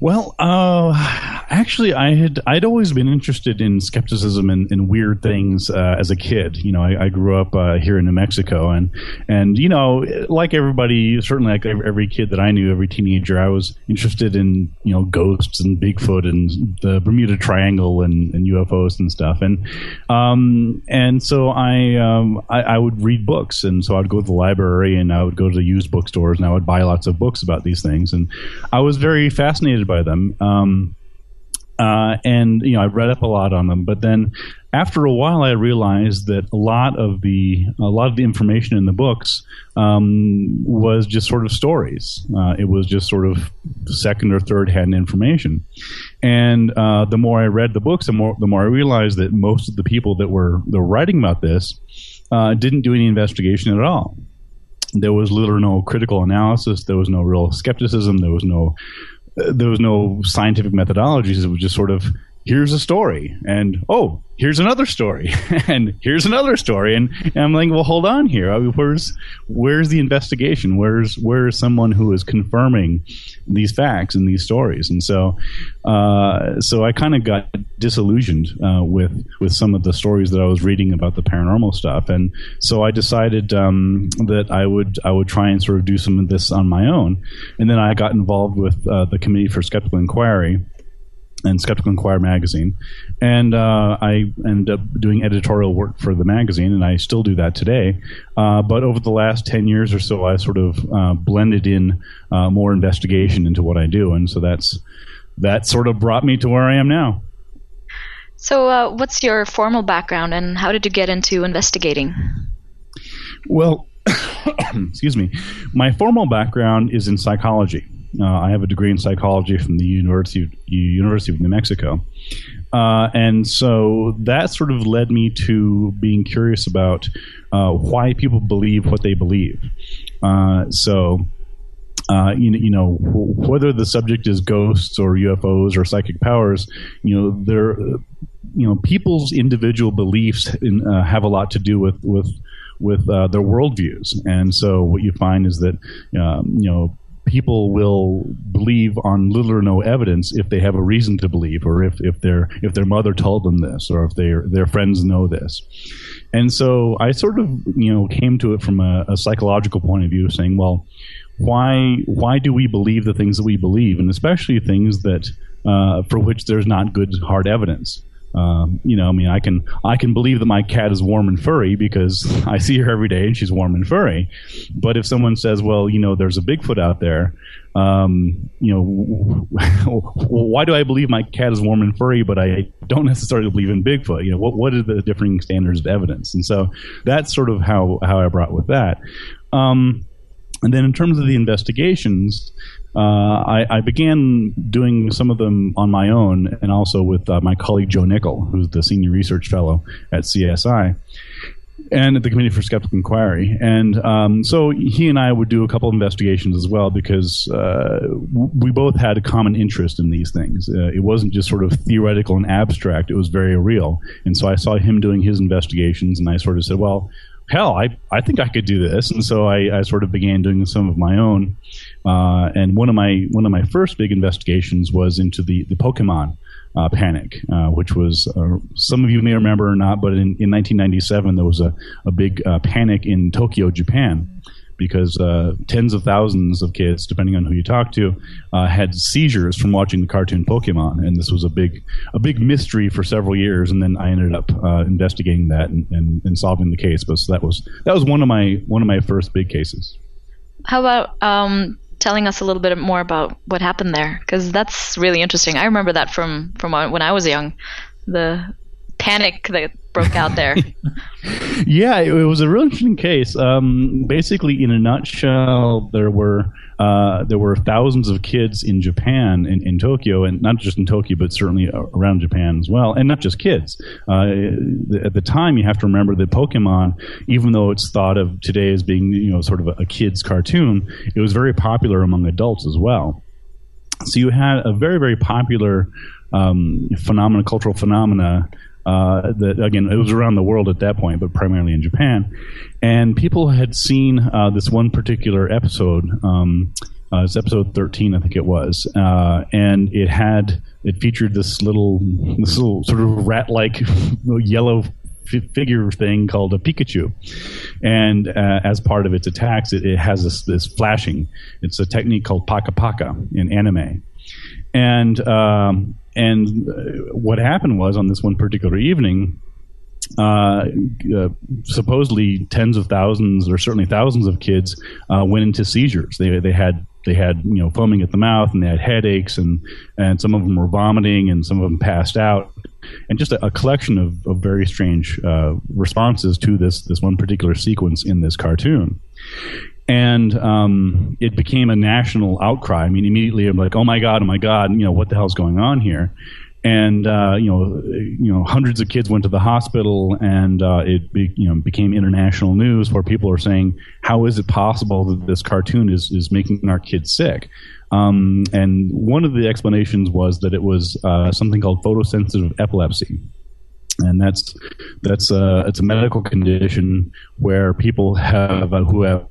Well, uh, actually, I had I'd always been interested in skepticism and, and weird things uh, as a kid. You know, I, I grew up uh, here in New Mexico, and and you know, like everybody, certainly like every, kid that I knew, every teenager, I was interested in you know ghosts and Bigfoot and the Bermuda Triangle and, and UFOs and stuff, and um, and so I, um, I I would read books, and so I'd go to the library and I would go to the used bookstores and I would buy lots of books about these things, and I was very fascinated by them. Um, uh, and you know, I read up a lot on them, but then after a while, I realized that a lot of the a lot of the information in the books um, was just sort of stories. Uh, it was just sort of second or third hand information. And uh, the more I read the books, the more the more I realized that most of the people that were that were writing about this uh, didn't do any investigation at all. There was little or no critical analysis. There was no real skepticism. There was no there was no scientific methodologies. It was just sort of here's a story and oh here's another story and here's another story and, and, i'm like well hold on here. Where's where's the investigation? Where's where's someone who is confirming these facts and these stories? And so uh, so i kind of got disillusioned uh, with with some of the stories that i was reading about the paranormal stuff. And so i decided um, that i would i would try and sort of do some of this on my own. And then i got involved with uh, the committee for skeptical inquiry and Skeptical Inquirer magazine, and uh, I end up doing editorial work for the magazine, and I still do that today. Uh, but over the last ten years or so, I sort of uh, blended in uh, more investigation into what I do, and so that's that sort of brought me to where I am now.
So, uh, what's your formal background, and how did you get into investigating?
Well, excuse me, my formal background is in psychology. Uh, I have a degree in psychology from the University of, University of New Mexico. Uh, and so that sort of led me to being curious about uh, why people believe what they believe. Uh, so, uh, you, you, know, whether the subject is ghosts or UFOs or psychic powers, you know, they're, you know, people's individual beliefs in, uh, have a lot to do with with with their worldviews. And so what you find is that, um, you know, people will believe on little or no evidence if they have a reason to believe, or if, if their if their mother told them this, or if their their friends know this. And so I sort of you know came to it from a, a psychological point of view, saying, well, why why do we believe the things that we believe, and especially things that uh, for which there's not good hard evidence. Um, you know, I mean, I can I can believe that my cat is warm and furry because I see her every day and she's warm and furry. But if someone says, "Well, you know, there's a Bigfoot out there," um, you know, why do I believe my cat is warm and furry, but I don't necessarily believe in Bigfoot? You know, what what are the differing standards of evidence? And so that's sort of how how I brought with that. Um, and then in terms of the investigations, uh, I, I, began doing some of them on my own and also with uh, my colleague Joe Nickell, who's the senior research fellow at CSI and at the Committee for Skeptical Inquiry. And um, so he and I would do a couple of investigations as well because uh, we both had a common interest in these things. Uh, it wasn't just sort of theoretical and abstract, it was very real. And so I saw him doing his investigations, and I sort of said, well, hell, I, I think I could do this. And so I, I sort of began doing some of my own. Uh, and one of my one of my first big investigations was into the the Pokemon uh, panic, uh, which was uh, some of you may remember or not, but in, in 1997 there was a a big uh, panic in Tokyo, Japan because uh, tens of thousands of kids, depending on who you talk to, uh, had seizures from watching the cartoon Pokemon, and this was a big a big mystery for several years. And then I ended up uh, investigating that and, and, and, solving the case. But so that was that was one of my one of my first big cases.
How about um, telling us a little bit more about what happened there? Because that's really interesting. I remember that from from when I was young. The panic that broke out there.
yeah, it, was a really interesting case. Um, basically, in a nutshell, there were uh, there were thousands of kids in Japan, in, in, Tokyo, and not just in Tokyo, but certainly around Japan as well, and not just kids. Uh, at the time, you have to remember that Pokemon, even though it's thought of today as being you know sort of a, a kids' cartoon, it was very popular among adults as well. So you had a very very popular um, phenomena, cultural phenomena uh, that again it was around the world at that point, but primarily in Japan. And people had seen uh, this one particular episode. Um, uh, it's episode 13, I think it was, uh, and it had it featured this little this little sort of rat-like yellow figure thing called a Pikachu. And uh, as part of its attacks, it, it has this, this, flashing. It's a technique called Paka Paka in anime. And um, and uh, what happened was on this one particular evening, uh, uh, supposedly tens of thousands or certainly thousands of kids uh, went into seizures. They they had they had you know foaming at the mouth and they had headaches and and some of them were vomiting and some of them passed out and just a, a collection of, of very strange uh, responses to this this one particular sequence in this cartoon and um, it became a national outcry. I mean, immediately I'm like, oh my god, oh my god, you know what the hell's going on here? and uh, you know, you know, hundreds of kids went to the hospital, and uh, it be, you know became international news where people are saying, "How is it possible that this cartoon is is making our kids sick?" Um, and one of the explanations was that it was uh, something called photosensitive epilepsy, and that's that's a it's a medical condition where people have uh, who have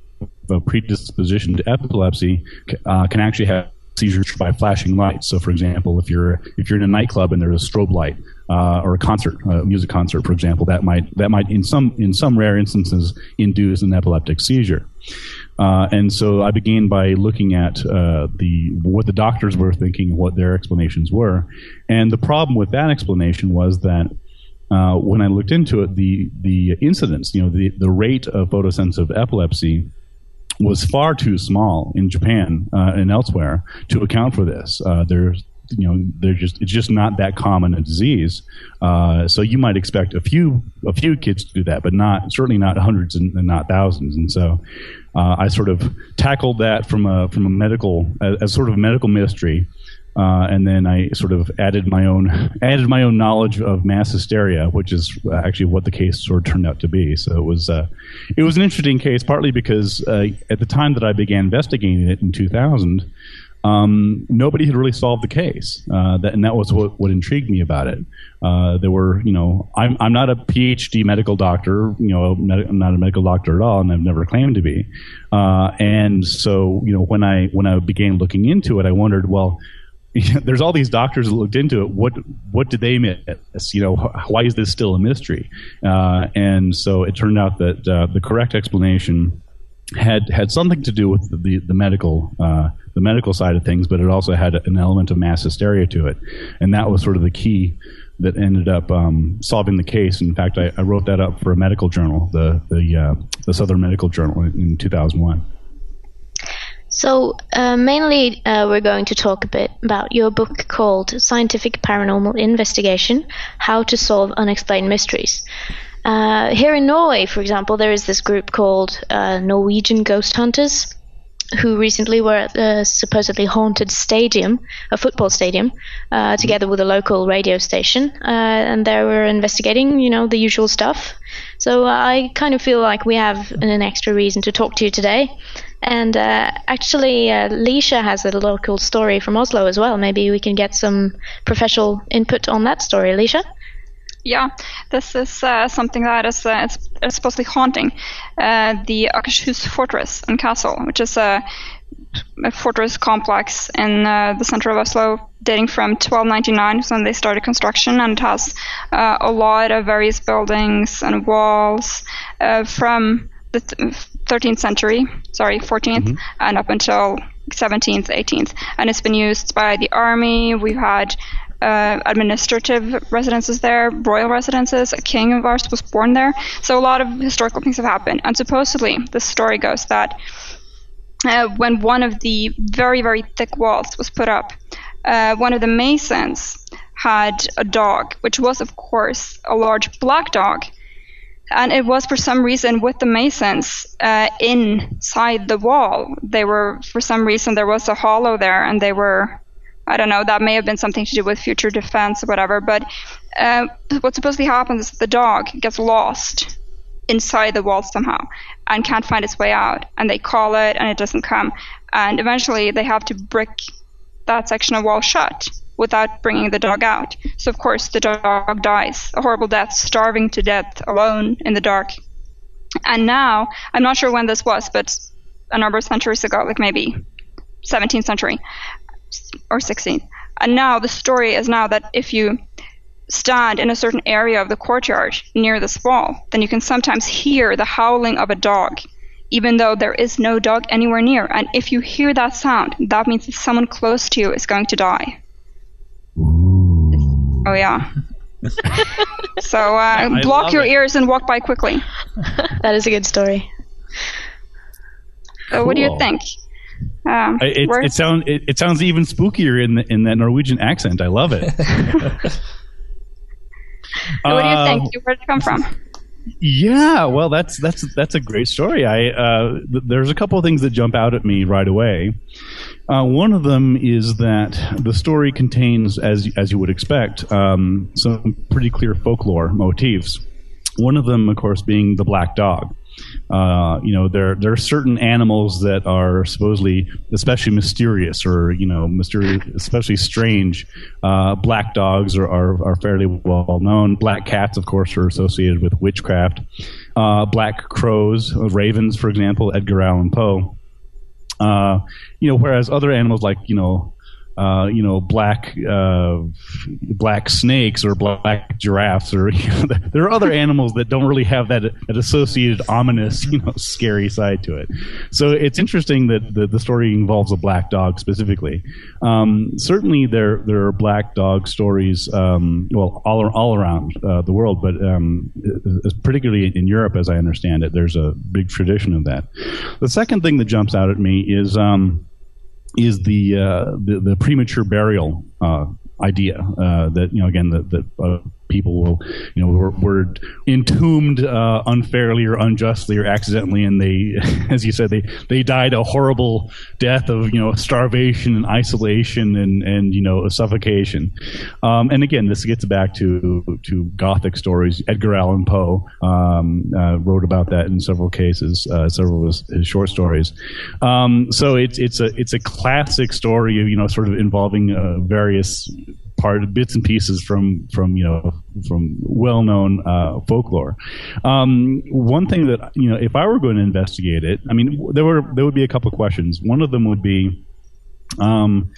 a predisposition to epilepsy uh, can actually have seizures by flashing lights. So, for example, if you're if you're in a nightclub and there's a strobe light uh, or a concert, a music concert, for example, that might that might in some in some rare instances induce an epileptic seizure. Uh, and so I began by looking at uh, the what the doctors were thinking, what their explanations were, and the problem with that explanation was that uh, when I looked into it, the the incidence, you know, the the rate of photosensitive epilepsy was far too small in Japan uh, and elsewhere to account for this. Uh, there's you know they're just it's just not that common a disease uh, so you might expect a few a few kids to do that but not certainly not hundreds and, and not thousands and so uh, I sort of tackled that from a from a medical as, as sort of a medical mystery uh, and then I sort of added my own added my own knowledge of mass hysteria, which is actually what the case sort of turned out to be. So it was uh, it was an interesting case, partly because uh, at the time that I began investigating it in 2000, um, nobody had really solved the case, uh, that, and that was what, what intrigued me about it. Uh, there were, you know, I'm I'm not a PhD medical doctor, you know, I'm not a medical doctor at all, and I've never claimed to be. Uh, and so, you know, when I when I began looking into it, I wondered, well there's all these doctors that looked into it. What what did they miss? You know, why is this still a mystery? Uh, and so it turned out that uh, the correct explanation had had something to do with the the, the medical uh, the medical side of things, but it also had an element of mass hysteria to it, and that was sort of the key that ended up um, solving the case. In fact, I, I, wrote that up for a medical journal, the the uh, the Southern Medical Journal, in, in 2001.
So, uh, mainly, uh, we're going to talk a bit about your book called Scientific Paranormal Investigation How to Solve Unexplained Mysteries. Uh, here in Norway, for example, there is this group called uh, Norwegian Ghost Hunters who recently were at the supposedly haunted stadium, a football stadium, uh, together with a local radio station, uh, and they were investigating, you know, the usual stuff. So I kind of feel like we have an extra reason to talk to you today. And uh, actually, uh, Leisha has a local story from Oslo as well. Maybe we can get some professional input on that story, Leisha.
Yeah, this is uh, something that is uh, it's, it's supposedly haunting uh, the Akershus fortress and castle, which is a fortress complex in uh, the center of Oslo, dating from 1299 when they started construction, and it has uh, a lot of various buildings and walls uh, from the th- 13th century, sorry, 14th, mm-hmm. and up until 17th, 18th. And it's been used by the army. We've had uh, administrative residences there, royal residences. A king of ours was born there. So a lot of historical things have happened. And supposedly, the story goes that uh, when one of the very, very thick walls was put up, uh, one of the masons had a dog, which was, of course, a large black dog and it was for some reason with the masons uh, inside the wall. They were for some reason there was a hollow there, and they were. I don't know. That may have been something to do with future defense or whatever. But uh, what supposedly happens is the dog gets lost inside the wall somehow and can't find its way out, and they call it, and it doesn't come, and eventually they have to brick that section of wall shut without bringing the dog out. So, of course, the dog dies a horrible death, starving to death alone in the dark. And now, I'm not sure when this was, but a number of centuries ago, like maybe 17th century or 16th. And now the story is now that if you stand in a certain area of the courtyard near this wall, then you can sometimes hear the howling of a dog, even though there is no dog anywhere near. And if you hear that sound, that means that someone close to you is going to die. Oh yeah. so uh, block your
it.
ears and walk by quickly.
that is a good story.
So, what do you think?
Um, it, it, sounds it, it, sounds even spookier in the, in that Norwegian accent. I love it.
what do you think? Uh, Where did it come from?
Yeah, well, that's that's that's a great story. I uh, th- there's a couple of things that jump out at me right away. Uh, one of them is that the story contains, as as you would expect, um, some pretty clear folklore motifs. One of them, of course, being the black dog. Uh, you know, there there are certain animals that are supposedly especially mysterious or you know mysterious, especially strange. Uh, black dogs are, are, are fairly well known. Black cats, of course, are associated with witchcraft. Uh, black crows, ravens, for example, Edgar Allan Poe. Uh, you know, whereas other animals like you know uh, you know, black uh, black snakes or black giraffes, or you know, there are other animals that don't really have that, that associated ominous, you know, scary side to it. So it's interesting that the, the story involves a black dog specifically. Um, certainly, there there are black dog stories, um, well, all all around uh, the world, but um, particularly in Europe, as I understand it, there's a big tradition of that. The second thing that jumps out at me is. Um, is the, uh, the, the premature burial uh, idea uh, that you know again that, people will, you know, were, were entombed uh, unfairly or unjustly or accidentally, and they, as you said, they they died a horrible death of you know starvation and isolation and and you know suffocation. Um, and again, this gets back to to Gothic stories. Edgar Allan Poe um, uh, wrote about that in several cases, uh, several of his, his short stories. Um, so it's it's a it's a classic story of you know sort of involving uh, various part bits and pieces from from you know from well known uh, folklore. Um, one thing that you know, if I were going to investigate it, I mean, there were there would be a couple of questions. One of them would be. Um,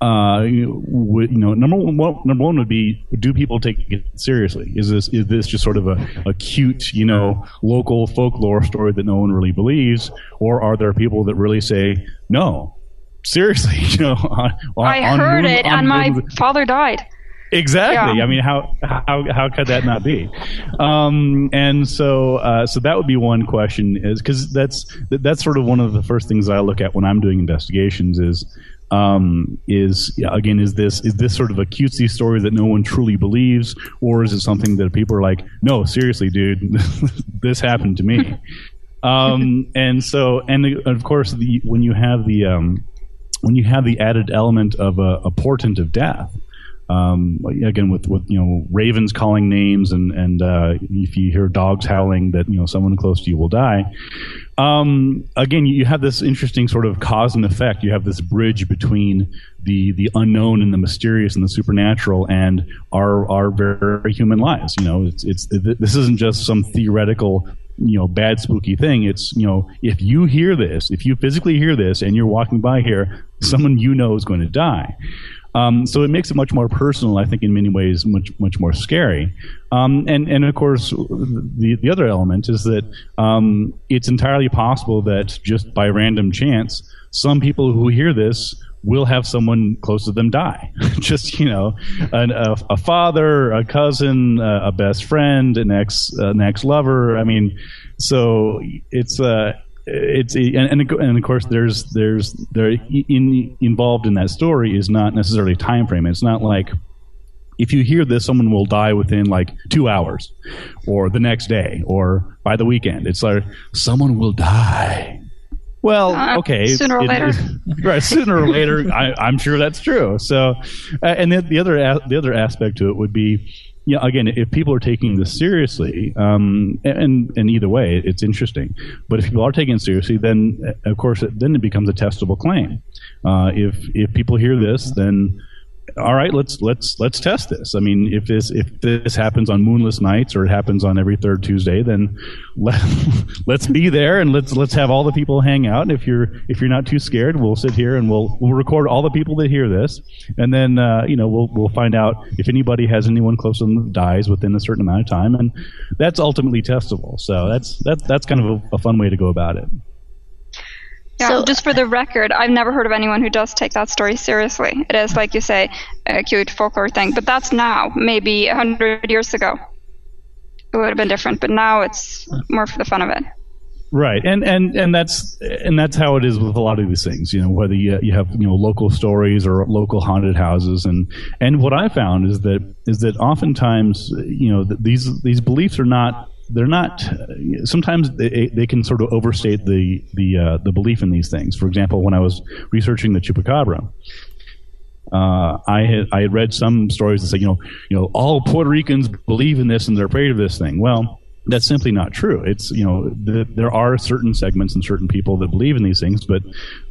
uh, you know, number one, number one would be: Do people take it seriously? Is this is this just sort of a, a cute, you know, local folklore story that no one really believes, or are there people that really say, no, seriously, you know, on,
I on heard it, and my father died.
Exactly. Yeah. I mean, how how how could that not be? Um, and so uh, so that would be one question is because that's that's sort of one of the first things I look at when I'm doing investigations is um, is yeah, again is this is this sort of a cutesy story that no one truly believes or is it something that people are like no seriously dude this happened to me um, and so and of course the, when you have the um, when you have the added element of a, a portent of death, um, again with, with you know ravens calling names and and uh, if you hear dogs howling that you know someone close to you will die. Um, again, you have this interesting sort of cause and effect. You have this bridge between the the unknown and the mysterious and the supernatural and our our very human lives. You know, it's it's this isn't just some theoretical you know bad spooky thing. It's you know if you hear this if you physically hear this and you're walking by here someone you know is going to die. Um, so it makes it much more personal i think in many ways much much more scary. Um, and and of course the the other element is that um, it's entirely possible that just by random chance some people who hear this will have someone close to them die. Just you know, an, a, a, father, a cousin, a, a best friend, an ex, an ex lover. I mean, so it's uh, it's and, and, of course there's there's there in, involved in that story is not necessarily a time frame. It's not like if you hear this, someone will die within like two hours, or the next day, or by the weekend. It's like someone will die well, uh, okay.
Sooner or it, later,
right? Sooner or later, I, am sure that's true. So, uh, and the, the other the other aspect to it would be, yeah, again, if people are taking this seriously, um, and and either way, it's interesting. But if people are taking it seriously, then of course, it, then it becomes a testable claim. Uh, if if people hear this, then all right, let's let's let's test this. I mean, if this if this happens on moonless nights or it happens on every third Tuesday, then let, let's be there and let's let's have all the people hang out. And if you're if you're not too scared, we'll sit here and we'll we'll record all the people that hear this, and then uh, you know we'll we'll find out if anybody has anyone close to them that dies within a certain amount of time, and that's ultimately testable. So that's that's that's kind of a, a fun way to go about it.
Yeah, so, just for the record, I've never heard of anyone who does take that story seriously. It is, like you say, a cute folklore thing, but that's now. Maybe a hundred years ago, it would have been different, but now it's more for the fun of it.
Right, and and and that's and that's how it is with a lot of these things. You know, whether you, you have you know local stories or local haunted houses, and and what I found is that is that oftentimes you know these these beliefs are not they're not. Sometimes they, they can sort of overstate the the uh, the belief in these things. For example, when I was researching the chupacabra, uh, I had I had read some stories that say you know you know all Puerto Ricans believe in this and they're afraid of this thing. Well, that's simply not true. It's you know the, there are certain segments and certain people that believe in these things, but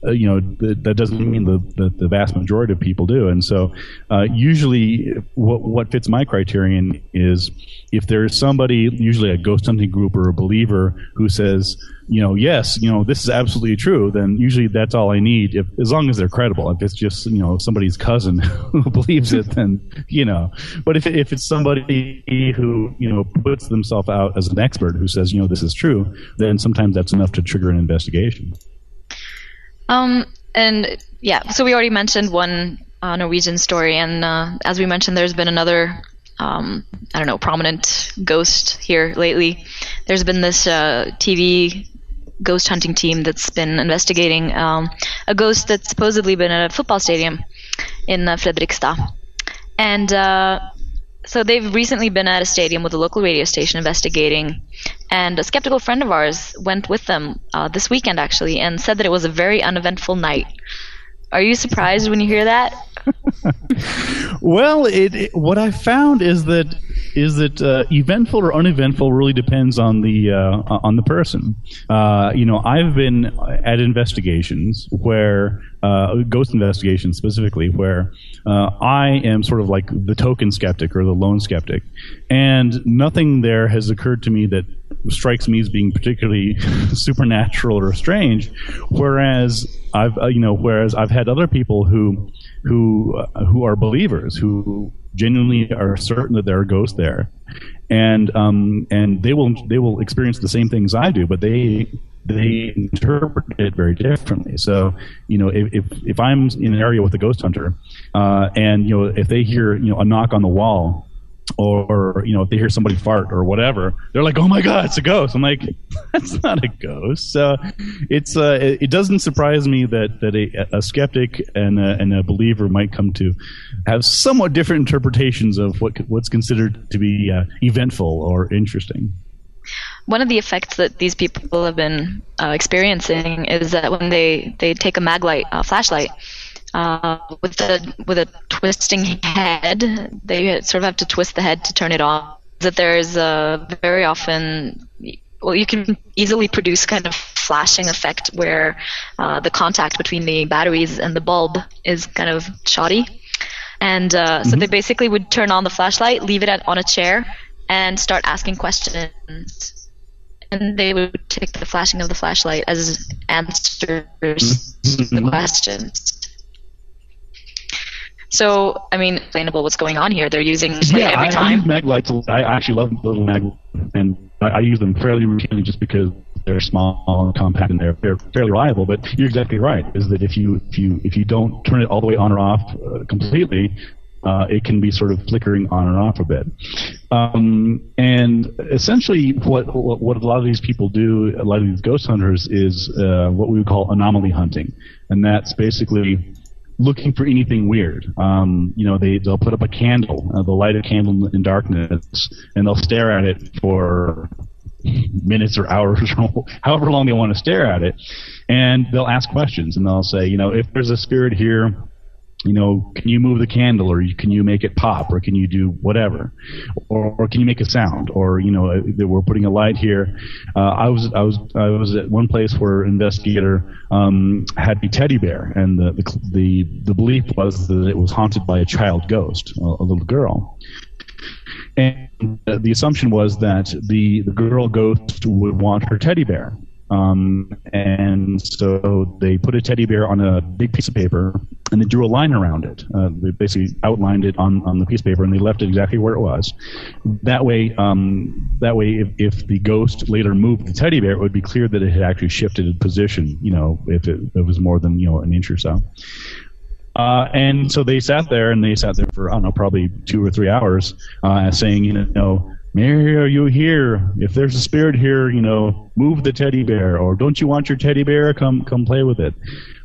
uh, you know th- that doesn't mean the, the, the vast majority of people do. And so uh, usually what what fits my criterion is if there's somebody, usually a ghost hunting group or a believer who says you know, yes, you know, this is absolutely true, then usually that's all I need. If as long as they're credible. If it's just you know somebody's cousin who believes it, then you know. But if if it's somebody who you know puts themselves out as an expert who says you know this is true, then sometimes that's enough to trigger an investigation.
Um, and yeah, so we already mentioned one uh, Norwegian story, and uh, as we mentioned, there's been another um, I don't know, prominent ghost here lately. There's been this uh, TV ghost hunting team that's been investigating um, a ghost that's supposedly been at a football stadium in uh, Fredrikstad. And uh, so they've recently been at a stadium with a local radio station investigating. And a skeptical friend of ours went with them uh, this weekend, actually, and said that it was a very uneventful night. Are you surprised when you hear that?
well, it, it, what I found is that is that uh, eventful or uneventful really depends on the uh, on the person. Uh, you know, I've been at investigations where uh, ghost investigations specifically, where uh, I am sort of like the token skeptic or the lone skeptic, and nothing there has occurred to me that strikes me as being particularly supernatural or strange. Whereas I've uh, you know, whereas I've had other people who who who are believers who genuinely are certain that there are ghosts there, and um, and they will they will experience the same things I do, but they they interpret it very differently. So, you know, if, if, if I'm in an area with a ghost hunter, uh, and you know, if they hear you know a knock on the wall, or you know if they hear somebody fart or whatever they're like oh my god it's a ghost. I'm like that's not a ghost. So it's uh, it, doesn't surprise me that that a, a skeptic and a, and a believer might come to have somewhat different interpretations of what what's considered to be uh, eventful or interesting.
One of the effects that these people have been uh, experiencing is that when they, they take a maglite uh, flashlight uh, with a with a twisting head. They sort of have to twist the head to turn it on. That there's a very often well, you can easily produce kind of flashing effect where uh, the contact between the batteries and the bulb is kind of shoddy. And uh, mm-hmm. so they basically would turn on the flashlight, leave it at, on a chair, and start asking questions. And they would take the flashing of the flashlight as answers to the questions. So, I mean, explainable what's going on here. They're using
yeah,
every
I,
time.
I use mag lights. I actually love little mag, and I, I use them fairly routinely just because they're small and compact and they're, they're fairly reliable. But you're exactly right. Is that if you if you if you don't turn it all the way on or off uh, completely, uh, it can be sort of flickering on and off a bit. Um, and essentially, what, what a lot of these people do, a lot of these ghost hunters, is uh, what we would call anomaly hunting, and that's basically looking for anything weird. Um, you know, they they'll put up a candle, uh, they'll light a candle in darkness, and they'll stare at it for minutes or hours, or however long they want to stare at it, and they'll ask questions, and they'll say, you know, if there's a spirit here you know, can you move the candle or can you make it pop or can you do whatever? Or, or can you make a sound? Or, you know, we're putting a light here. Uh, I was, I was, I was at one place where an investigator, um, had a teddy bear and the, the, the, the belief was that it was haunted by a child ghost, a, a little girl. And the assumption was that the, the girl ghost would want her teddy bear. Um, and so they put a teddy bear on a big piece of paper and they drew a line around it. Uh, they basically outlined it on, on the piece of paper and they left it exactly where it was. That way, um, that way, if, if the ghost later moved the teddy bear, it would be clear that it had actually shifted position. You know, if it, it was more than you know an inch or so. Uh, and so they sat there and they sat there for I don't know probably two or three hours, uh, saying you know Mary, are you here? If there's a spirit here, you know, move the teddy bear, or don't you want your teddy bear? Come, come play with it.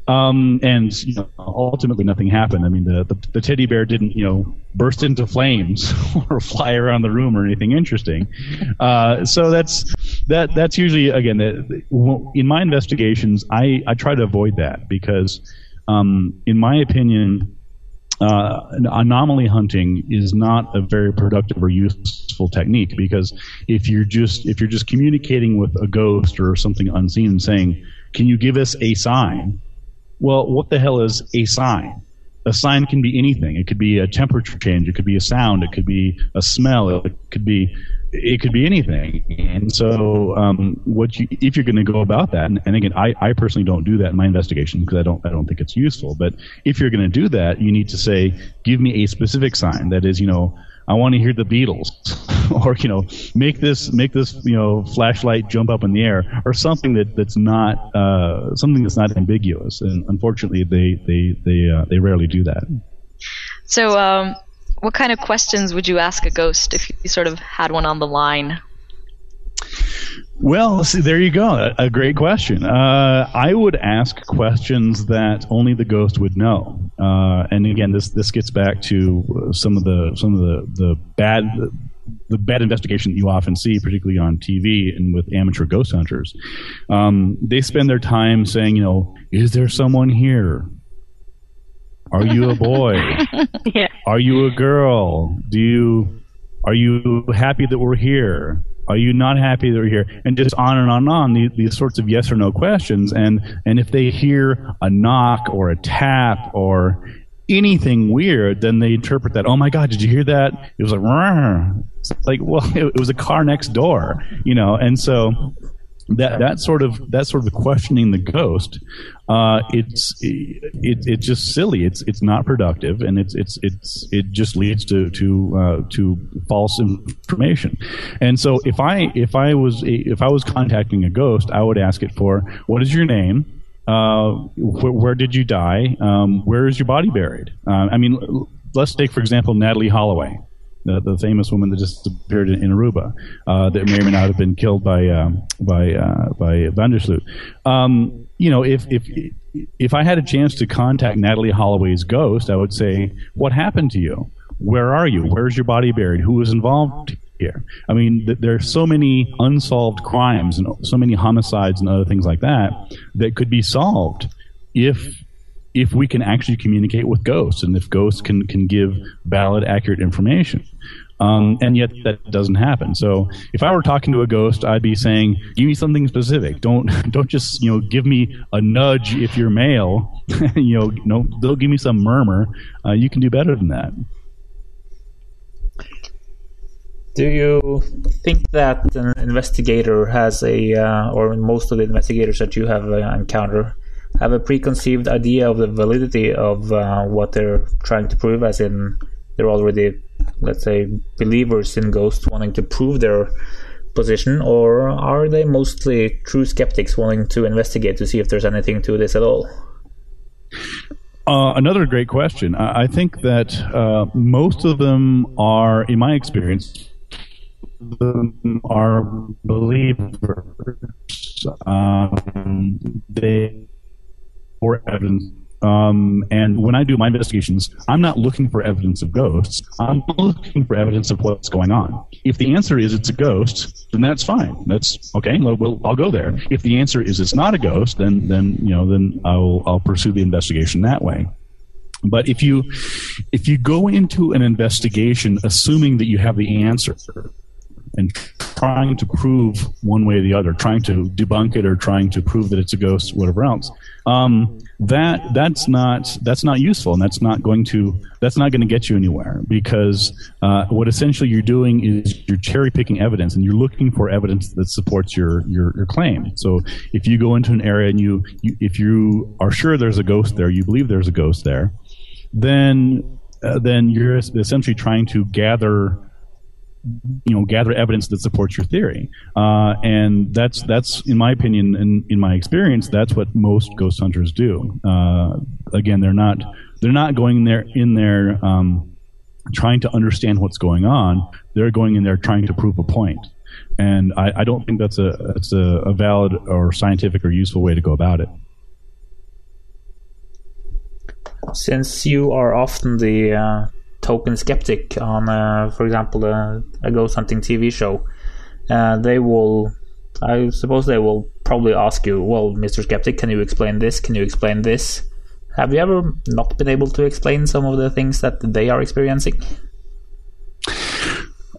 Um, and you know, ultimately, nothing happened. I mean, the, the, the teddy bear didn't, you know, burst into flames or fly around the room or anything interesting. Uh, so that's that. That's usually again, the, in my investigations, I I try to avoid that because, um, in my opinion, uh, anomaly hunting is not a very productive or useful technique because if you're just if you're just communicating with a ghost or something unseen and saying, "Can you give us a sign?" Well, what the hell is a sign? A sign can be anything. It could be a temperature change. It could be a sound. It could be a smell. It could be it could be anything. And so, um, what you, if you're going to go about that, and, and again, I, I, personally don't do that in my investigation because I don't, I don't think it's useful. But if you're going to do that, you need to say, give me a specific sign. That is, you know, I want to hear the Beatles, or you know, make this make this you know flashlight jump up in the air, or something that that's not uh, something that's not ambiguous. And unfortunately, they they they uh, they rarely do that.
So, um, what kind of questions would you ask a ghost if you sort of had one on the line?
Well, see, there you go. A, great question. Uh, I would ask questions that only the ghost would know. Uh, and again, this this gets back to some of the some of the the bad the bad investigation that you often see, particularly on TV and with amateur ghost hunters. Um, they spend their time saying, you know, is there someone here? Are you a boy?
yeah.
Are you a girl? Do you are you happy that we're here? Are you not happy that we're here? And just on and on and on, these, these sorts of yes or no questions. And and if they hear a knock or a tap or anything weird, then they interpret that. Oh my God, did you hear that? It was like, it's like well, it, it was a car next door, you know. And so that that sort of that sort of questioning the ghost uh, it's it, it's just silly. It's it's not productive and it's it's it's it just leads to to uh, to false information. And so if i if i was if i was contacting a ghost i would ask it for what is your name? Uh, wh- where did you die? Um, where is your body buried? Uh, i mean let's take for example Natalee Holloway the, the famous woman that just appeared in, in Aruba, uh, that may or may not have been killed by um, by uh, by van der Sloot. Um, you know, if if if I had a chance to contact Natalee Holloway's ghost, I would say, "What happened to you? Where are you? Where's your body buried? Who was involved here?" I mean, th- there are so many unsolved crimes and so many homicides and other things like that that could be solved if if we can actually communicate with ghosts and if ghosts can, can give valid, accurate information. Um, and yet that doesn't happen. So if I were talking to a ghost, I'd be saying, "Give me something specific. Don't don't just you know give me a nudge if you're male. you know, no, they'll give me some murmur. Uh, you can do better than that."
Do you think that an investigator has a, uh, or most of the investigators that you have uh, encountered, have a preconceived idea of the validity of uh, what they're trying to prove, as in they're already, let's say, believers in ghosts wanting to prove their position, or are they mostly true skeptics wanting to investigate to see if there's anything to this at all?
Uh, another great question. I, I think that uh, most of them are, in my experience, them are believers. Um, they or evidence. Um, and when I do my investigations, I'm not looking for evidence of ghosts. I'm looking for evidence of what's going on. If the answer is it's a ghost, then that's fine. That's okay. Well, I'll go there. If the answer is it's not a ghost, then then you know then I'll I'll pursue the investigation that way. But if you if you go into an investigation assuming that you have the answer, and trying to prove one way or the other, trying to debunk it or trying to prove that it's a ghost, whatever else. Um, that that's not that's not useful, and that's not going to that's not going to get you anywhere because uh, what essentially you're doing is you're cherry picking evidence, and you're looking for evidence that supports your your, your claim. So if you go into an area and you, you if you are sure there's a ghost there, you believe there's a ghost there, then uh, then you're essentially trying to gather you know gather evidence that supports your theory. Uh, and that's that's in my opinion and in my experience that's what most ghost hunters do. Uh, again they're not they're not going there in there um, trying to understand what's going on. They're going in there trying to prove a point. And I, I don't think that's a that's a, a valid or scientific or useful way to go about it.
Since you are often the uh, token skeptic on, uh, for example, a, a ghost hunting TV show, uh, they will, I suppose, they will probably ask you, "Well, Mr. Skeptic, can you explain this? Can you explain this?" Have you ever not been able to explain some of the things that they are experiencing?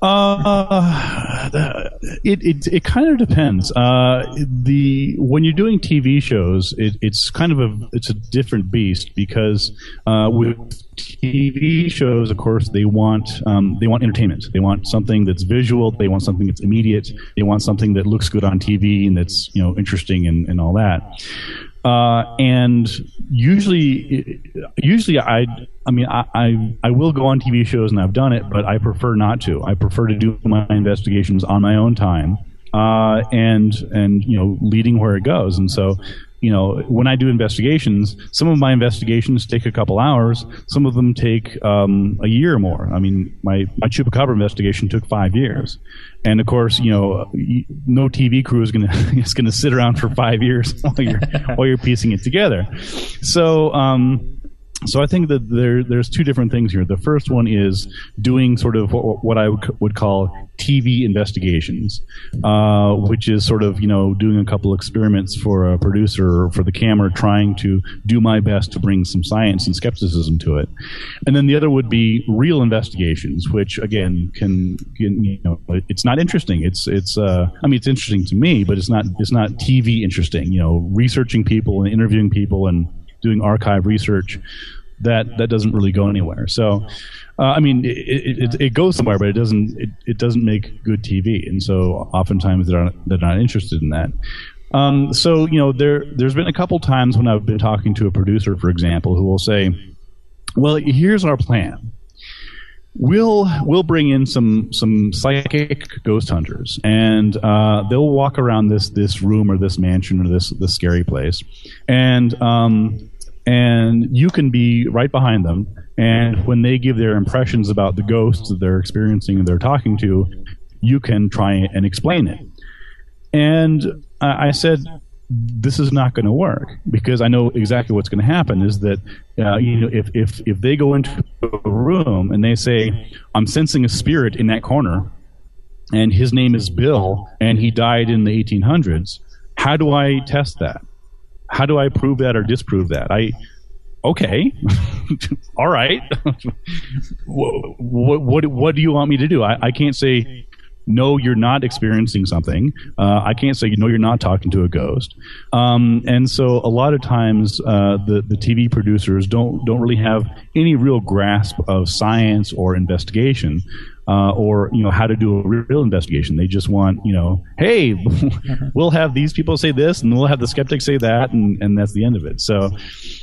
Uh, it, it it kind of depends. Uh, the when you're doing TV shows, it, it's kind of a it's a different beast because uh, with TV shows, of course, they want um, they want entertainment. They want something that's visual. They want something that's immediate. They want something that looks good on TV and that's you know interesting and, and all that. Uh, and usually, usually I, I mean, I, I, I will go on TV shows and I've done it, but I prefer not to. I prefer to do my investigations on my own time, uh, and and you know, leading where it goes. And so, you know, when I do investigations, some of my investigations take a couple hours. Some of them take um, a year or more. I mean, my my chupacabra investigation took five years, and of course, you know, no TV crew is gonna is gonna sit around for five years while you're while you're piecing it together. So. Um, so I think that there there's two different things here. The first one is doing sort of what, what I would call TV investigations, uh, which is sort of you know doing a couple experiments for a producer or for the camera, trying to do my best to bring some science and skepticism to it. And then the other would be real investigations, which again can, can you know it's not interesting. It's it's uh, I mean it's interesting to me, but it's not it's not TV interesting. You know, researching people and interviewing people and doing archive research, that that doesn't really go anywhere. So, uh, I mean, it, it, it, goes somewhere, but it doesn't it, it doesn't make good TV, and so oftentimes they're not, they're not interested in that. Um, so you know, there there's been a couple times when I've been talking to a producer, for example, who will say, "Well, here's our plan." We'll we'll bring in some some psychic ghost hunters, and uh, they'll walk around this this room or this mansion or this this scary place, and um, and you can be right behind them. And when they give their impressions about the ghosts that they're experiencing and they're talking to, you can try and explain it. And I said, this is not going to work because I know exactly what's going to happen is that uh, you know if, if if they go into a room and they say I'm sensing a spirit in that corner and his name is Bill and he died in the 1800s how do I test that? How do I prove that or disprove that? I okay all right. What, what, what do you want me to do? I, I can't say no, you're not experiencing something. Uh, I can't say no, you're not talking to a ghost. Um, and so a lot of times uh, the the TV producers don't don't really have any real grasp of science or investigation uh, or you know how to do a real investigation. They just want you know, hey, we'll have these people say this, and we'll have the skeptics say that, and, and that's the end of it. So,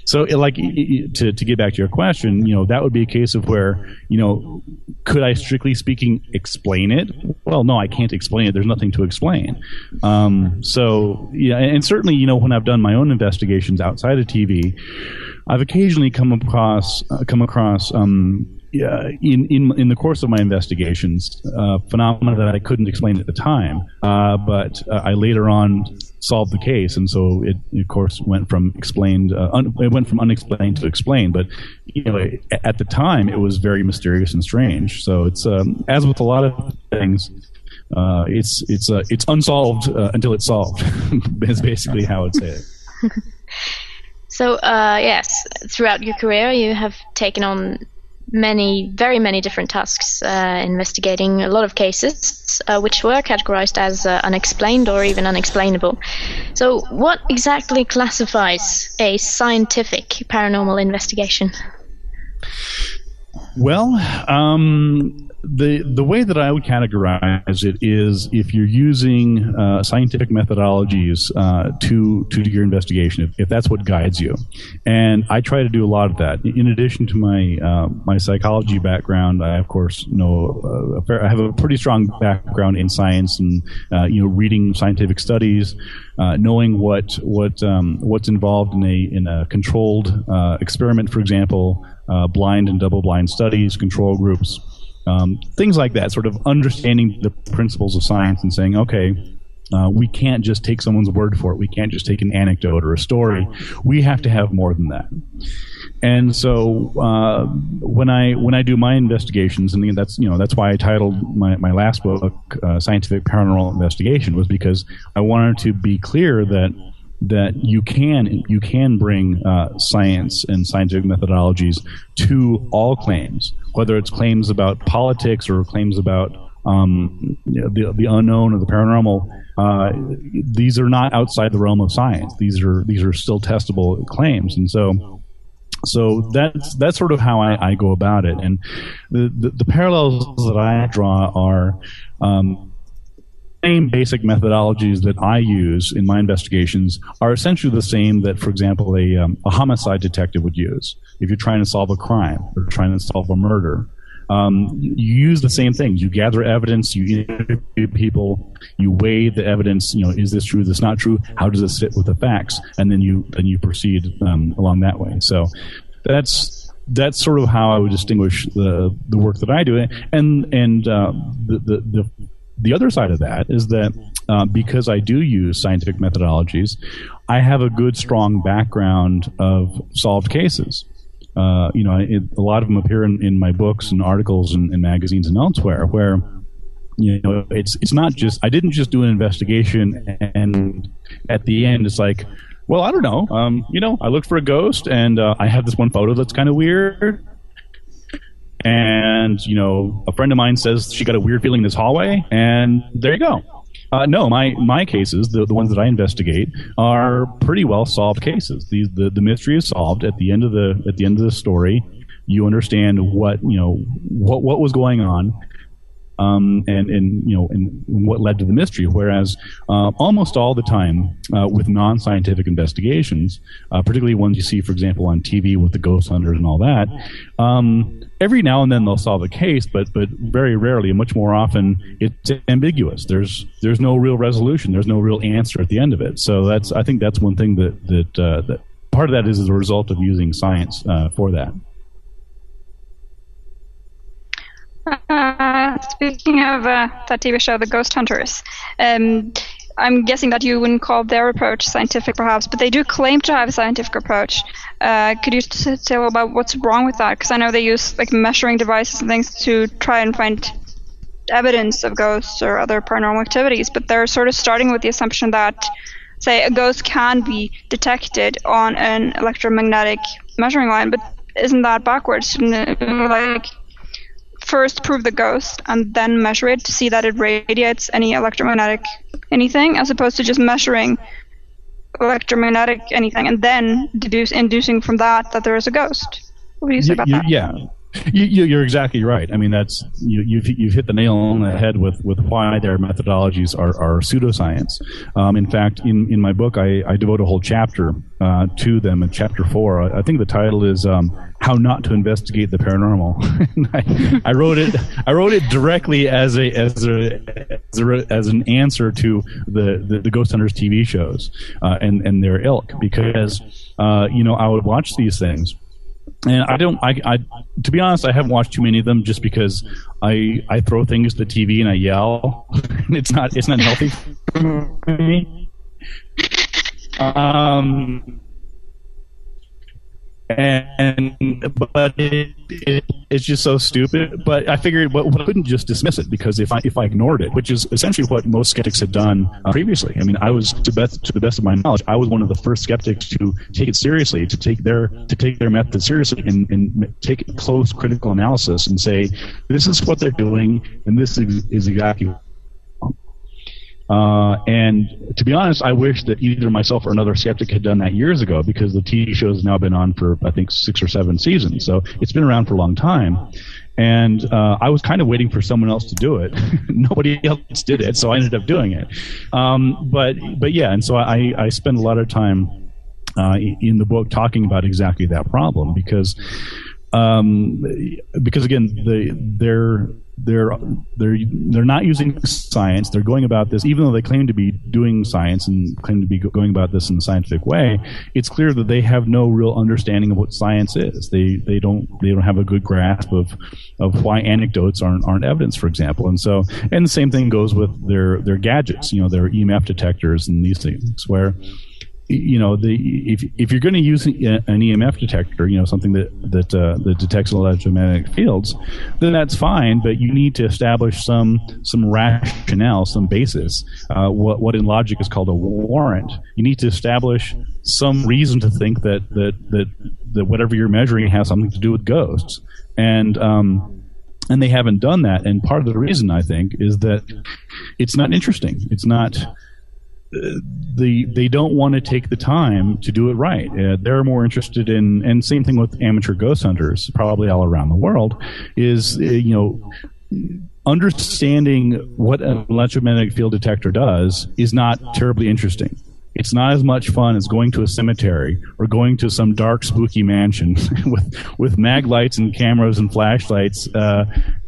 so it, like to to get back to your question, you know, that would be a case of where you know, could I strictly speaking explain it? Well, no, I can't explain it. There's nothing to explain. Um, so yeah, and certainly you know when I've done my own investigations outside of TV. I've occasionally come across uh, come across um, uh, in, in in the course of my investigations, uh, phenomena that I couldn't explain at the time, uh, but uh, I later on solved the case, and so it, of course, went from explained, uh, un, it went from unexplained to explained. But you know, at the time, it was very mysterious and strange. So it's um, as with a lot of things. Uh, it's it's it's unsolved until it's solved. is basically how I'd it.
So, uh, yes, throughout your career, you have taken on many, very many different tasks, uh, investigating a lot of cases, uh, which were categorized as uh, unexplained or even unexplainable. So, what exactly classifies a scientific paranormal investigation?
Well, um, the the way that I would categorize it is if you're using uh, scientific methodologies uh, to to do your investigation, if, if, that's what guides you, and I try to do a lot of that. In addition to my uh, my psychology background, I of course know fair, I have a pretty strong background in science and uh, you know reading scientific studies, uh, knowing what what um, what's involved in a in a controlled uh, experiment, for example, blind and double blind studies, control groups um, things like that, sort of understanding the principles of science and saying, okay, Uh, we can't just take someone's word for it. We can't just take an anecdote or a story. We have to have more than that. And so uh, when I when I do my investigations, and that's you know that's why I titled my, my last book uh, "Scientific Paranormal Investigation" was because I wanted to be clear that that you can you can bring uh, science and scientific methodologies to all claims, whether it's claims about politics or claims about um, the the unknown or the paranormal. Uh, these are not outside the realm of science. These are these are still testable claims, and so so that's that's sort of how I, I go about it. And the, the, the parallels that I draw are um, same basic methodologies that I use in my investigations are essentially the same that, for example, a, um, a homicide detective would use if you're trying to solve a crime or trying to solve a murder. Um, you use the same things. You gather evidence, you interview people, you weigh the evidence. You know, is this true? Is this not true? How does this fit with the facts? And then you then you proceed um, along that way. So that's that's sort of how I would distinguish the the work that I do. And and uh, the, the the the other side of that is that uh, because I do use scientific methodologies, I have a good, strong background of solved cases. Uh, you know, it, a lot of them appear in, in my books and articles and, and, magazines and elsewhere, where you know it's it's not just I didn't just do an investigation and at the end it's like, well, I don't know, um, you know, I looked for a ghost and uh, I have this one photo that's kind of weird. And you know, a friend of mine says she got a weird feeling in this hallway, and there you go. Uh, no, my my cases, the, the ones that I investigate, are pretty well solved cases. The, the the mystery is solved at the end of the at the end of the story. You understand what you know what what was going on, um, and and you know and what led to the mystery. Whereas uh, almost all the time uh, with non-scientific investigations, uh, particularly ones you see, for example, on TV with the ghost hunters and all that, um, every now and then they'll solve a case, but but very rarely, much more often, it's ambiguous. There's there's no real resolution. There's no real answer at the end of it. So that's I think that's one thing that that uh, that part of that is as a result of using science uh, for that.
Uh, speaking of uh, that TV show, The Ghost Hunters, um, I'm guessing that you wouldn't call their approach scientific, perhaps, but they do claim to have a scientific approach. Uh, could you tell about what's wrong with that? Because I know they use like measuring devices and things to try and find evidence of ghosts or other paranormal activities, but they're sort of starting with the assumption that, say, a ghost can be detected on an electromagnetic measuring line, but isn't that backwards? Like first prove the ghost and then measure it to see that it radiates any electromagnetic anything, as opposed to just measuring electromagnetic anything and then deduce inducing from that that there is a ghost. What do you say about that?
Yeah, you, are exactly right. I mean, that's you, have you've, you've hit the nail on the head with, with why their methodologies are, are pseudoscience. Um, in fact, in, in my book, I, I devote a whole chapter uh, to them. In chapter four, I, I think the title is um, "How Not to Investigate the Paranormal." I, I, wrote it. I wrote it directly as a as a as, a, as an answer to the, the, the Ghost Hunters TV shows uh, and and their ilk because uh, you know I would watch these things and I don't. I, I, to be honest, I haven't watched too many of them just because I I throw things at the TV and I yell. it's not it's not healthy for me. Um, and but it, it, it's just so stupid. But I figured, well, I couldn't just dismiss it because if I if I ignored it, which is essentially what most skeptics had done uh, previously. I mean, I was to best to the best of my knowledge, I was one of the first skeptics to take it seriously, to take their to take their method seriously, and, and take close critical analysis and say, this is what they're doing, and this is, is exactly uh, and to be honest, I wish that either myself or another skeptic had done that years ago because the TV show has now been on for, I think, six or seven seasons. So it's been around for a long time. And uh, I was kind of waiting for someone else to do it. Nobody else did it, so I ended up doing it. Um, but, but yeah, and so I, I spend a lot of time uh, in the book talking about exactly that problem because, um, because again, the, their they're they're they're not using science. They're going about this, even though they claim to be doing science and claim to be going about this in a scientific way. It's clear that they have no real understanding of what science is. They they don't they don't have a good grasp of of why anecdotes aren't aren't evidence, for example. And so, and the same thing goes with their their gadgets. You know, their EMF detectors and these things where you know, the if if you're going to use an EMF detector, you know, something that that uh, that detects electromagnetic fields, then that's fine. But you need to establish some some rationale, some basis. Uh, what what in logic is called a warrant. You need to establish some reason to think that that that that whatever you're measuring has something to do with ghosts, and um, and they haven't done that. And part of the reason I think is that it's not interesting. It's not the they don't want to take the time to do it right. Uh, they're more interested in, and same thing with amateur ghost hunters, probably all around the world, is uh, you know understanding what an electromagnetic field detector does is not terribly interesting. It's not as much fun as going to a cemetery or going to some dark, spooky mansion with with mag lights and cameras and flashlights, uh,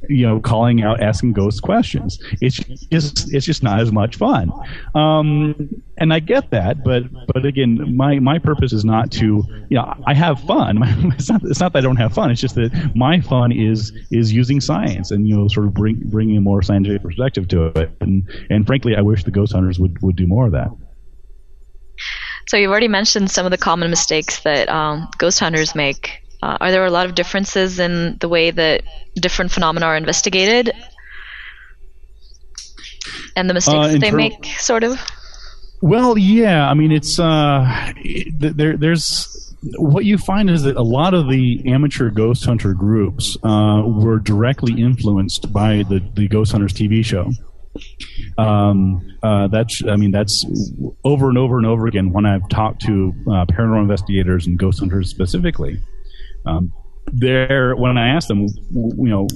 you know, calling out, asking ghost questions. It's just it's just not as much fun. Um, and I get that, but but again, my my purpose is not to, you know, I have fun. it's not it's not that I don't have fun. It's just that my fun is is using science and you know, sort of bring bringing a more scientific perspective to it. And and frankly, I wish the ghost hunters would would do more of that.
So you've already mentioned some of the common mistakes that um, ghost hunters make. Uh, are there a lot of differences in the way that different phenomena are investigated, and the mistakes
Uh,
that they make, sort of?
Well, yeah. I mean, it's uh, there. There's what you find is that a lot of the amateur ghost hunter groups uh, were directly influenced by the the Ghost Hunters TV show. Um, uh, that's, I mean, that's over and over and over again when I've talked to uh, paranormal investigators and ghost hunters specifically. Um, there, when I ask them, you know,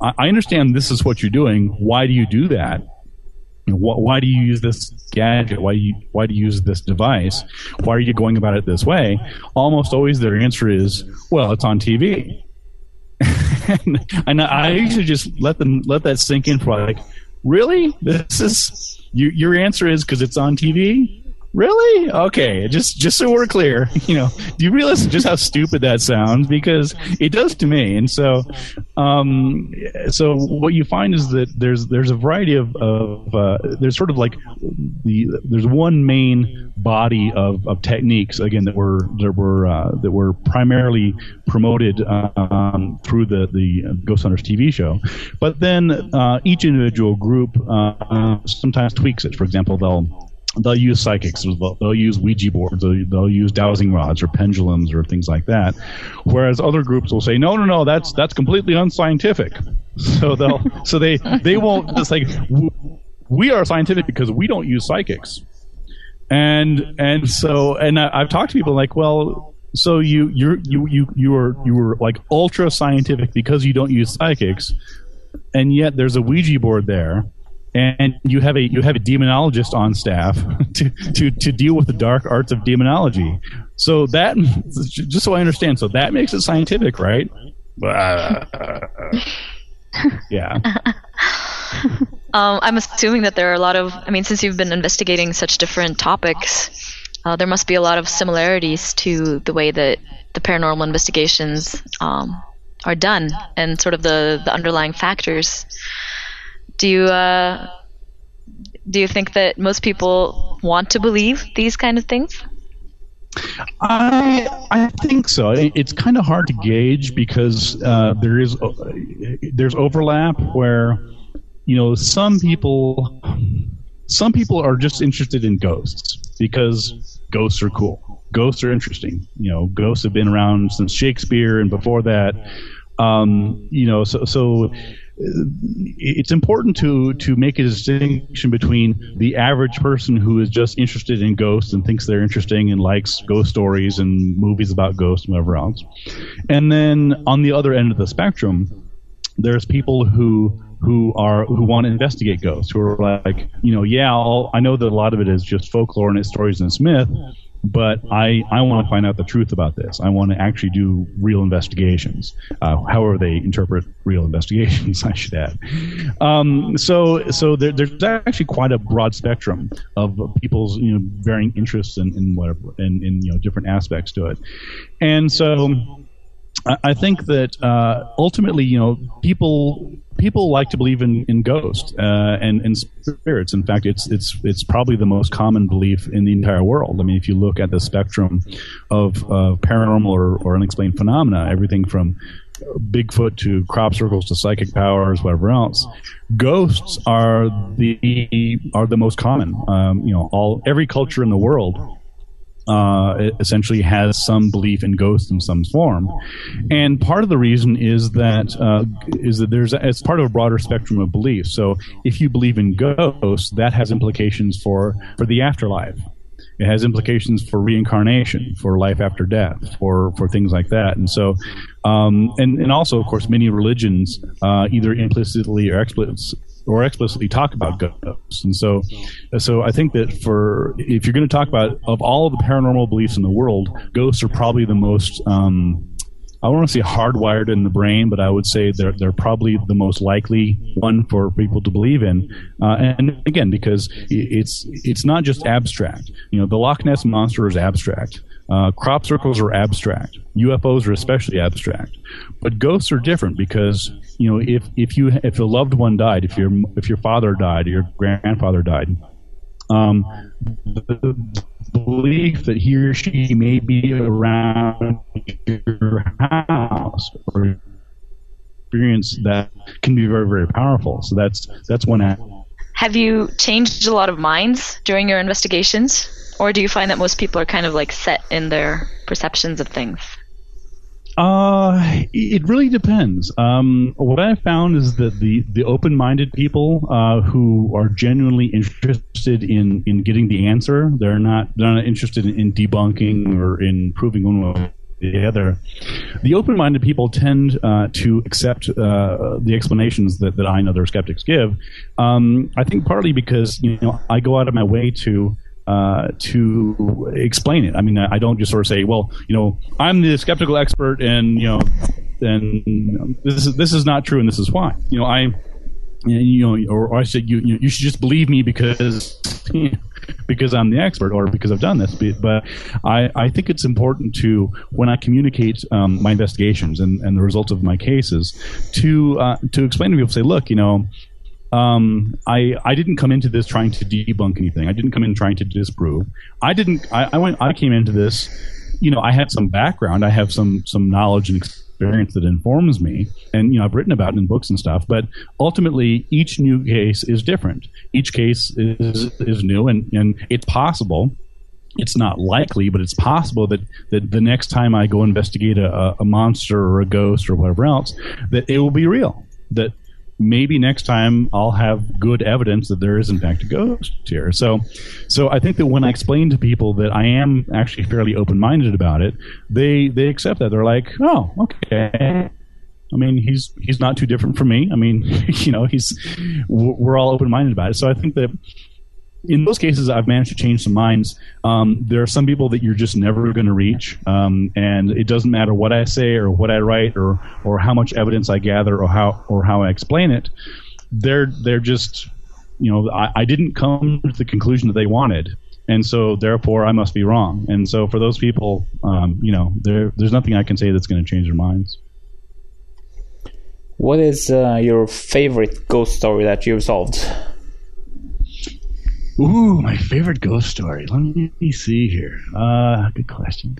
I, I understand this is what you're doing. Why do you do that? Why do you use this gadget? Why do you why do you use this device? Why are you going about it this way? Almost always their answer is, well, it's on TV. and, and I usually just let them let that sink in for like, really? This is you, your answer is because it's on TV. Really? Okay. Just just so we're clear, you know, do you realize just how stupid that sounds? Because it does to me. And so, um, so what you find is that there's there's a variety of, of uh, there's sort of like the there's one main body of, of techniques again that were that were uh, that were primarily promoted um, through the the Ghost Hunters TV show, but then uh, each individual group uh, sometimes tweaks it. For example, they'll they'll use psychics, they'll, they'll use Ouija boards, they'll, they'll use dowsing rods or pendulums or things like that. Whereas other groups will say, no, no, no, that's that's completely unscientific. So they'll so they they won't. It's like we are scientific because we don't use psychics. And and so and I, I've talked to people like, well, so you you're you you you are you were like ultra scientific because you don't use psychics, and yet there's a Ouija board there, and you have a you have a demonologist on staff to to to deal with the dark arts of demonology. So that just so I understand, so that makes it scientific, right? yeah.
Um, I'm assuming that there are a lot of, I mean, since you've been investigating such different topics, uh, there must be a lot of similarities to the way that the paranormal investigations um, are done and sort of the, the underlying factors. Do you uh, do you think that most people want to believe these kind of things?
I I think so. It's kind of hard to gauge because uh, there is uh, there's overlap where you know some people some people are just interested in ghosts because ghosts are cool. Ghosts are interesting. You know, ghosts have been around since Shakespeare and before that. Um, you know, so so it's important to to make a distinction between the average person who is just interested in ghosts and thinks they're interesting and likes ghost stories and movies about ghosts and whatever else, and then on the other end of the spectrum, there's people who who are who want to investigate ghosts, who are like, you know, yeah, I'll, I know that a lot of it is just folklore and it's stories and it's myth, but I, I want to find out the truth about this. I want to actually do real investigations, uh, however they interpret real investigations, I should add. Um, so so there, there's actually quite a broad spectrum of people's you know varying interests in, in whatever in, in you know different aspects to it, and so. I think that uh, ultimately, you know, people people like to believe in, in ghosts uh, and, and spirits. In fact, it's it's it's probably the most common belief in the entire world. I mean, if you look at the spectrum of uh, paranormal or, or unexplained phenomena, everything from Bigfoot to crop circles to psychic powers, whatever else, ghosts are the are the most common. Um, you know, all every culture in the world uh, essentially has some belief in ghosts in some form, and part of the reason is that uh, is that there's it's part of a broader spectrum of beliefs. So if you believe in ghosts, that has implications for for the afterlife. It has implications for reincarnation, for life after death, for for things like that. And so, um, and and also, of course, many religions uh, either implicitly or explicitly or explicitly talk about ghosts. And so, so I think that for if you're going to talk about of all the paranormal beliefs in the world, ghosts are probably the most. Um, I don't want to say hardwired in the brain, but I would say they're they're probably the most likely one for people to believe in. Uh, and again, because it's it's not just abstract. You know, the Loch Ness monster is abstract. Uh, crop circles are abstract. UFOs are especially abstract. But ghosts are different because you know if if you if a loved one died, if your if your father died or your grandfather died, um, the belief that he or she may be around your house or experience that can be very very powerful. So that's that's one.
Have you changed a lot of minds during your investigations? Or do you find that most people are kind of like set in their perceptions of things?
Uh, it really depends. Um, what I found is that the, the open minded people uh, who are genuinely interested in, in getting the answer, they're not they're not interested in debunking or in proving one way or the other. The open minded people tend uh, to accept uh, the explanations that, that I and other skeptics give. Um, I think partly because you know I go out of my way to uh, to explain it. I mean, I don't just sort of say, well, you know, I'm the skeptical expert, and you know, and this is this is not true, and this is why. You know, I, you know, or, or I said you you, should just believe me because. because I'm the expert or because I've done this, but I, I think it's important to when I communicate um, my investigations and, and the results of my cases to uh, to explain to people, say, look, you know, um, I I didn't come into this trying to debunk anything. I didn't come in trying to disprove. I didn't. I, I went. I came into this. You know, I had some background. I have some some knowledge and experience that informs me, and you know, I've written about it in books and stuff. But ultimately, each new case is different. Each case is is new, and and it's possible it's not likely, but it's possible that, that the next time I go investigate a, a monster or a ghost or whatever else, that it will be real. That maybe next time I'll have good evidence that there is in fact a ghost here. So, so I think that when I explain to people that I am actually fairly open minded about it, they they accept that. They're like, oh, okay. I mean, he's he's not too different from me. I mean, you know, he's we're all open minded about it. So I think that in those cases, I've managed to change some minds. Um, there are some people that you're just never going to reach, um, and it doesn't matter what I say or what I write or or how much evidence I gather or how or how I explain it. They're they're just you know I, I didn't come to the conclusion that they wanted, and so therefore I must be wrong. And so for those people, um, you know, there there's nothing I can say that's going to change their minds.
What is uh, your favorite ghost story that you've solved?
Ooh, my favorite ghost story. Let me see here. Uh, good question.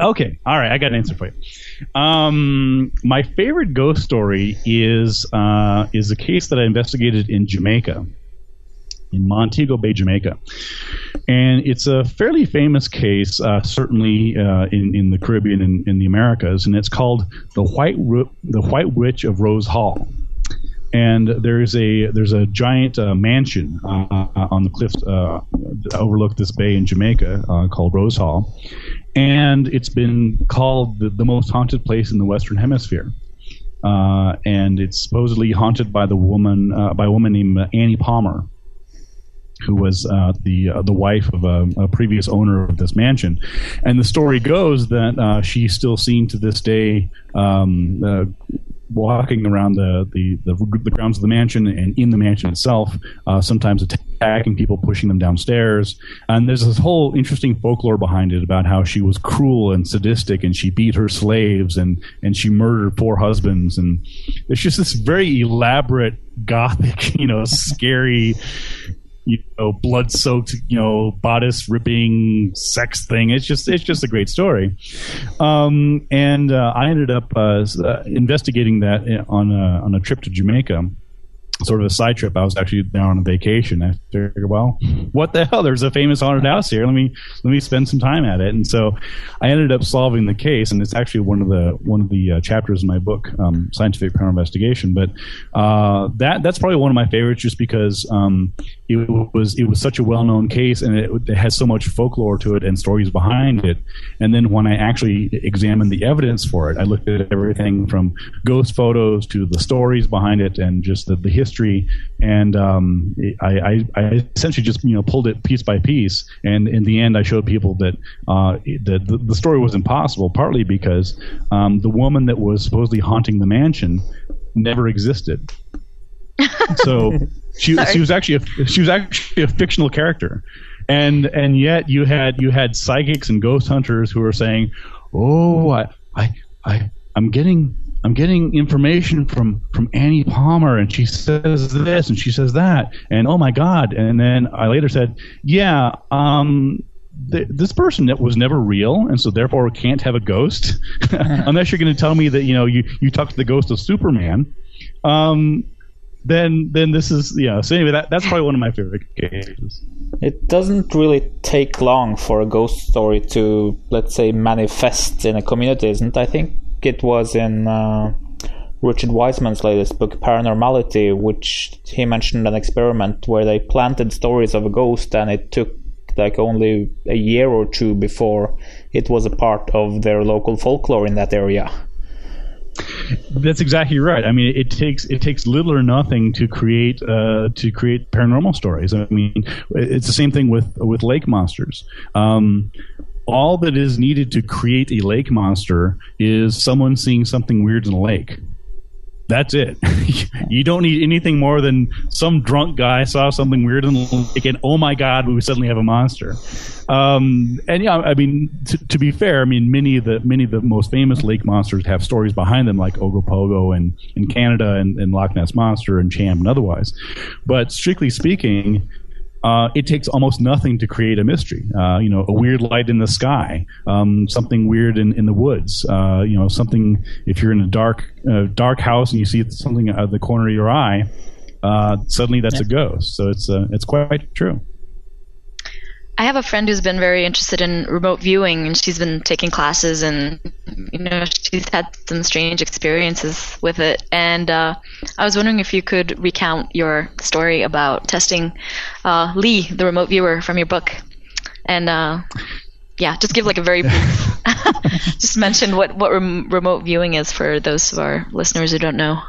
Okay, all right, I got an answer for you. Um, my favorite ghost story is uh, is a case that I investigated in Jamaica, in Montego Bay, Jamaica, and it's a fairly famous case, uh, certainly uh, in in the Caribbean and in the Americas, and it's called the White Ru- the White Witch of Rose Hall and there's a there's a giant uh, mansion uh, on the cliffs uh, overlook this bay in Jamaica uh, called Rose Hall, and it's been called the, the, most haunted place in the Western Hemisphere. uh, and it's supposedly haunted by the woman uh, by a woman named Annie Palmer, who was uh, the uh, the wife of a, a, previous owner of this mansion. And the story goes that uh, she's still seen to this day. Um, uh, walking around the, the, the, the, grounds of the mansion and in the mansion itself, uh, sometimes attacking people, pushing them downstairs. And there's this whole interesting folklore behind it about how she was cruel and sadistic and she beat her slaves and, and she murdered four husbands. And it's just this very elaborate, gothic, you know, scary you know, blood soaked, you know, bodice ripping sex thing. It's just, it's just a great story. Um, and uh, I ended up uh, uh investigating that on a, on a trip to Jamaica sort of a side trip. I was actually there on a vacation. I figured, well, what the hell? There's a famous haunted house here. Let me let me spend some time at it. And so I ended up solving the case, and it's actually one of the one of the uh, chapters in my book, um, Scientific Paranormal Investigation. But uh, that that's probably one of my favorites, just because um, it was it was such a well known case, and it, it, has so much folklore to it and stories behind it. And then when I actually examined the evidence for it, I looked at everything from ghost photos to the stories behind it, and just the, the history history, and um, I, I, I, essentially just you know pulled it piece by piece, and in the end, I showed people that uh, that the, the, story was impossible, partly because um, the woman that was supposedly haunting the mansion never existed. so she she was actually a, she was actually a fictional character, and and yet you had you had psychics and ghost hunters who were saying, "Oh, I I I I'm getting I'm getting information from from Annie Palmer, and she says this and she says that, and oh my God! And then I later said, yeah, um, th- this person that was never real, and so therefore can't have a ghost, unless you're going to tell me that you know you you talked to the ghost of Superman. Um, then then this is yeah. So anyway, that that's probably one of my favorite cases.
It doesn't really take long for a ghost story to let's say manifest in a community, isn't? It? I think it was in uh, Richard Wiseman's latest book, Paranormality, which he mentioned an experiment where they planted stories of a ghost, and it took like only a year or two before it was a part of their local folklore in that area.
That's exactly right. I mean, it takes it takes little or nothing to create uh, to create paranormal stories. I mean, it's the same thing with with lake monsters. Um, all that is needed to create a lake monster is someone seeing something weird in the lake. That's it. you don't need anything more than some drunk guy saw something weird in the lake, and oh my god, we suddenly have a monster. Um, and yeah, I mean, to, to, be fair, I mean many of the many of the most famous lake monsters have stories behind them, like Ogopogo and in Canada, and, and Loch Ness monster and Champ and otherwise. But strictly speaking, uh, it takes almost nothing to create a mystery. Uh, you know, a weird light in the sky, um, something weird in, in the woods. Uh, you know, something if you're in a dark uh, dark house and you see something out of the corner of your eye, uh, suddenly that's yeah. a ghost. So it's uh, it's quite true.
I have a friend who's been very interested in remote viewing, and she's been taking classes, and you know she's had some strange experiences with it. And uh, I was wondering if you could recount your story about testing uh, Lee, the remote viewer, from your book, and uh, yeah, just give like a very brief, just mention what what rem- remote viewing is for those of our listeners who don't know.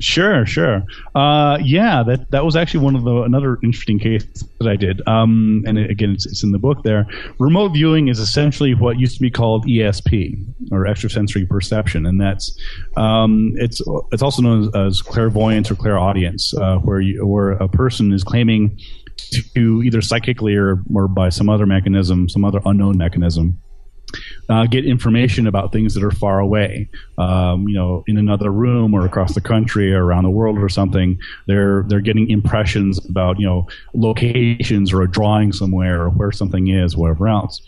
Sure, sure. Uh, yeah, that that was actually one of the another interesting case that I did. Um, and it, again, it's, it's, in the book there. Remote viewing is essentially what used to be called ESP or extrasensory perception, and that's um, it's it's also known as, as clairvoyance or clairaudience, uh, where you, where a person is claiming to either psychically or, or by some other mechanism, some other unknown mechanism, uh, get information about things that are far away, um, you know, in another room or across the country or around the world or something. They're they're getting impressions about you know locations or a drawing somewhere or where something is, whatever else.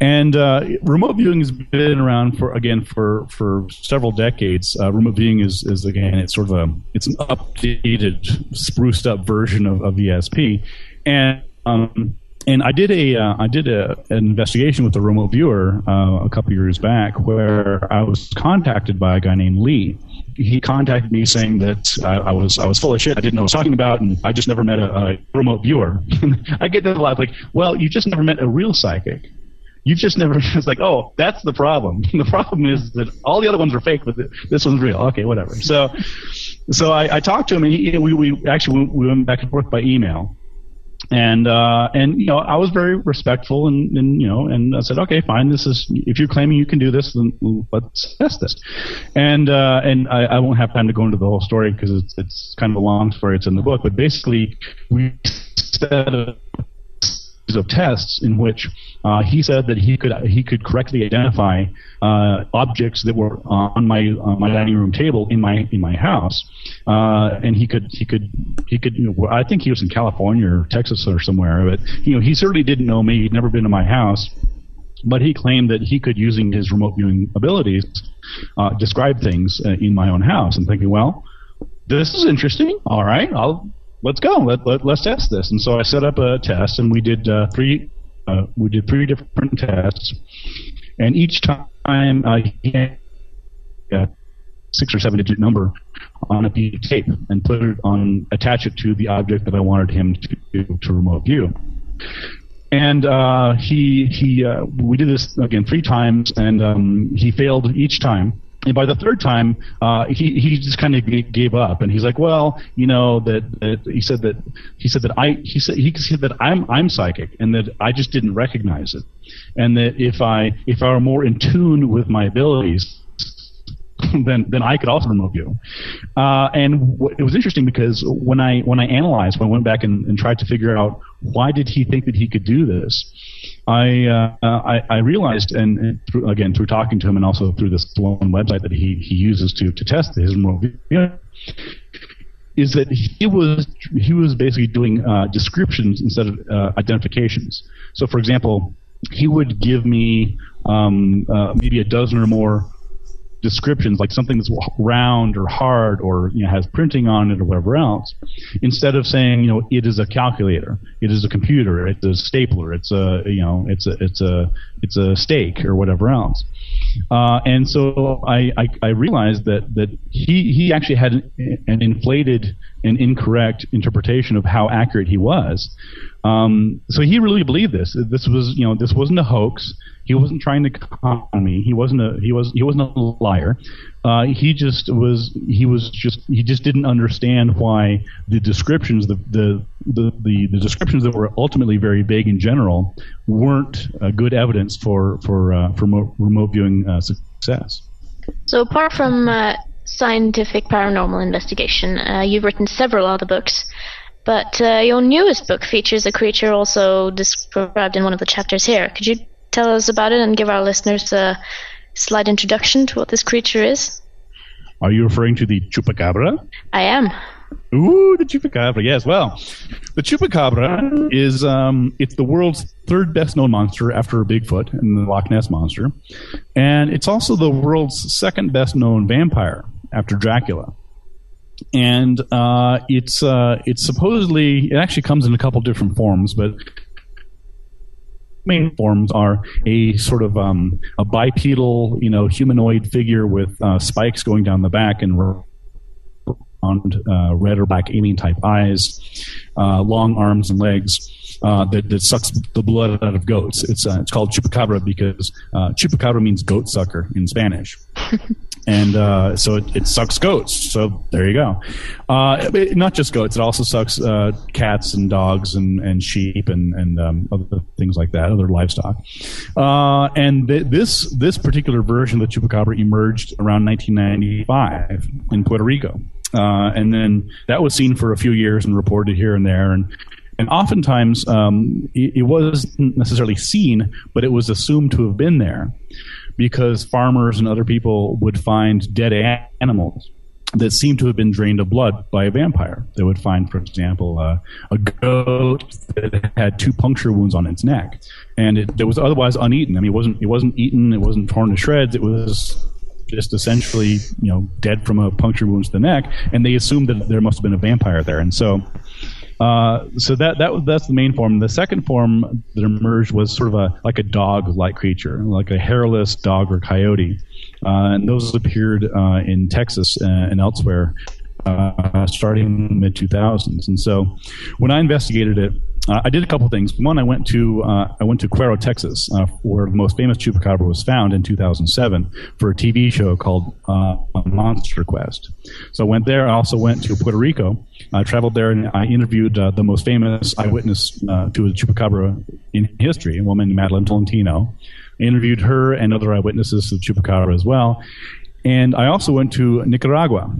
And uh, remote viewing has been around for again for for several decades. Uh, remote viewing is is again it's sort of a it's an updated, spruced up version of, of ESP, and um, and I did a uh, I did a, an investigation with a remote viewer uh, a couple years back where I was contacted by a guy named Lee. He contacted me saying that I, I was I was full of shit. I didn't know what I was talking about, and I just never met a, a remote viewer. I get that a lot. Like, well, you just never met a real psychic. You just never. It's like, oh, that's the problem. The problem is that all the other ones are fake, but this one's real. Okay, whatever. So, so I, I talked to him, and he, we, we actually we went back and forth by email and uh, and you know I was very respectful and, and you know and I said okay fine. This is if you're claiming you can do this then let's test this. And uh, and I, I won't have time to go into the whole story because it's it's kind of a long story. It's in the book. But basically we set a series of tests in which uh, he said that he could he could correctly identify uh, objects that were on my on my dining room table in my in my house, uh, and he could he could he could you know, I think he was in California or Texas or somewhere, but you know he certainly didn't know me. He'd never been to my house, but he claimed that he could using his remote viewing abilities uh, describe things uh, in my own house. And thinking, well, this is interesting. All right, I'll let's go. Let, let us test this. And so I set up a test, and we did uh, three. Uh, we did three different tests, and each time uh, had a six or seven digit number on a piece of tape and put it on, attach it to the object that I wanted him to to remote view. And uh, he he uh, we did this again three times, and um, he failed each time and by the third time, uh, he he just kind of gave up, and he's like, "Well, you know that, that he said that he said that I he said he said that I'm I'm psychic, and that I just didn't recognize it, and that if I if I were more in tune with my abilities, then then I could also remote view. Uh, and w- it was interesting because when I when I analyzed, when I went back and, and tried to figure out why did he think that he could do this, I, uh, I, I realized, and, and through, again through talking to him, and also through this one website that he, he uses to to test his remote view, is that he was he was basically doing uh, descriptions instead of uh, identifications. So, for example, he would give me um, uh, maybe a dozen or more descriptions, like something that's round or hard or you know, has printing on it or whatever else, instead of saying, you know, it is a calculator, it is a computer, it's a stapler, it's a, you know, it's a, it's a, it's a steak or whatever else. Uh, and so I, I, I, realized that, that he, he actually had an, an inflated and incorrect interpretation of how accurate he was. Um, so he really believed this. This was, you know, this wasn't a hoax. He wasn't trying to con me. He wasn't a he was he wasn't a liar. Uh, he just was he was just he just didn't understand why the descriptions the the the, the, the descriptions that were ultimately very vague in general weren't uh, good evidence for for uh, for remote viewing uh, success.
So apart from uh, scientific paranormal investigation, uh, you've written several other books. But uh, your newest book features a creature also described in one of the chapters here. Could you tell us about it and give our listeners a slight introduction to what this creature is?
Are you referring to the chupacabra?
I am.
Ooh, the chupacabra. Yes. Well, the chupacabra is um, it's the world's third best known monster after Bigfoot and the Loch Ness monster, and it's also the world's second best known vampire after Dracula and uh, it's uh, it's supposedly it actually comes in a couple different forms, but main forms are a sort of um, a bipedal, you know, humanoid figure with uh, spikes going down the back and uh, red or black alien type eyes, uh, long arms and legs. Uh, that, that, sucks the blood out of goats. It's it's called chupacabra because chupacabra means goat sucker in Spanish. and uh, so it, it, sucks goats. So there you go. Uh, it, not just goats; it also sucks uh, cats and dogs and, and sheep and and um, other things like that, other livestock. Uh, and th- this this particular version of the chupacabra emerged around 1995 in Puerto Rico, uh, and then that was seen for a few years and reported here and there and. And oftentimes, um, it, it wasn't necessarily seen, but it was assumed to have been there because farmers and other people would find dead animals that seemed to have been drained of blood by a vampire. They would find, for example, uh, a goat that had two puncture wounds on its neck, and it, it was otherwise uneaten. I mean, it wasn't it wasn't eaten, it wasn't torn to shreds. It was just essentially, you know, dead from a puncture wound to the neck, and they assumed that there must have been a vampire there, and so uh, so that that that's the main form. The second form that emerged was sort of a like a dog-like creature, like a hairless dog or coyote, uh, and those appeared uh, in Texas and elsewhere. Uh, starting in the mid 2000s, and so when I investigated it, uh, I did a couple things. One, I went to uh, I went to Cuero, Texas, where the most famous chupacabra was found in 2007 for a TV show called Monster Quest. So I went there. I also went to Puerto Rico. I traveled there and I interviewed uh, the most famous eyewitness uh, to a chupacabra in history, a woman Madeline Tolentino. I interviewed her and other eyewitnesses to the chupacabra as well. And I also went to Nicaragua,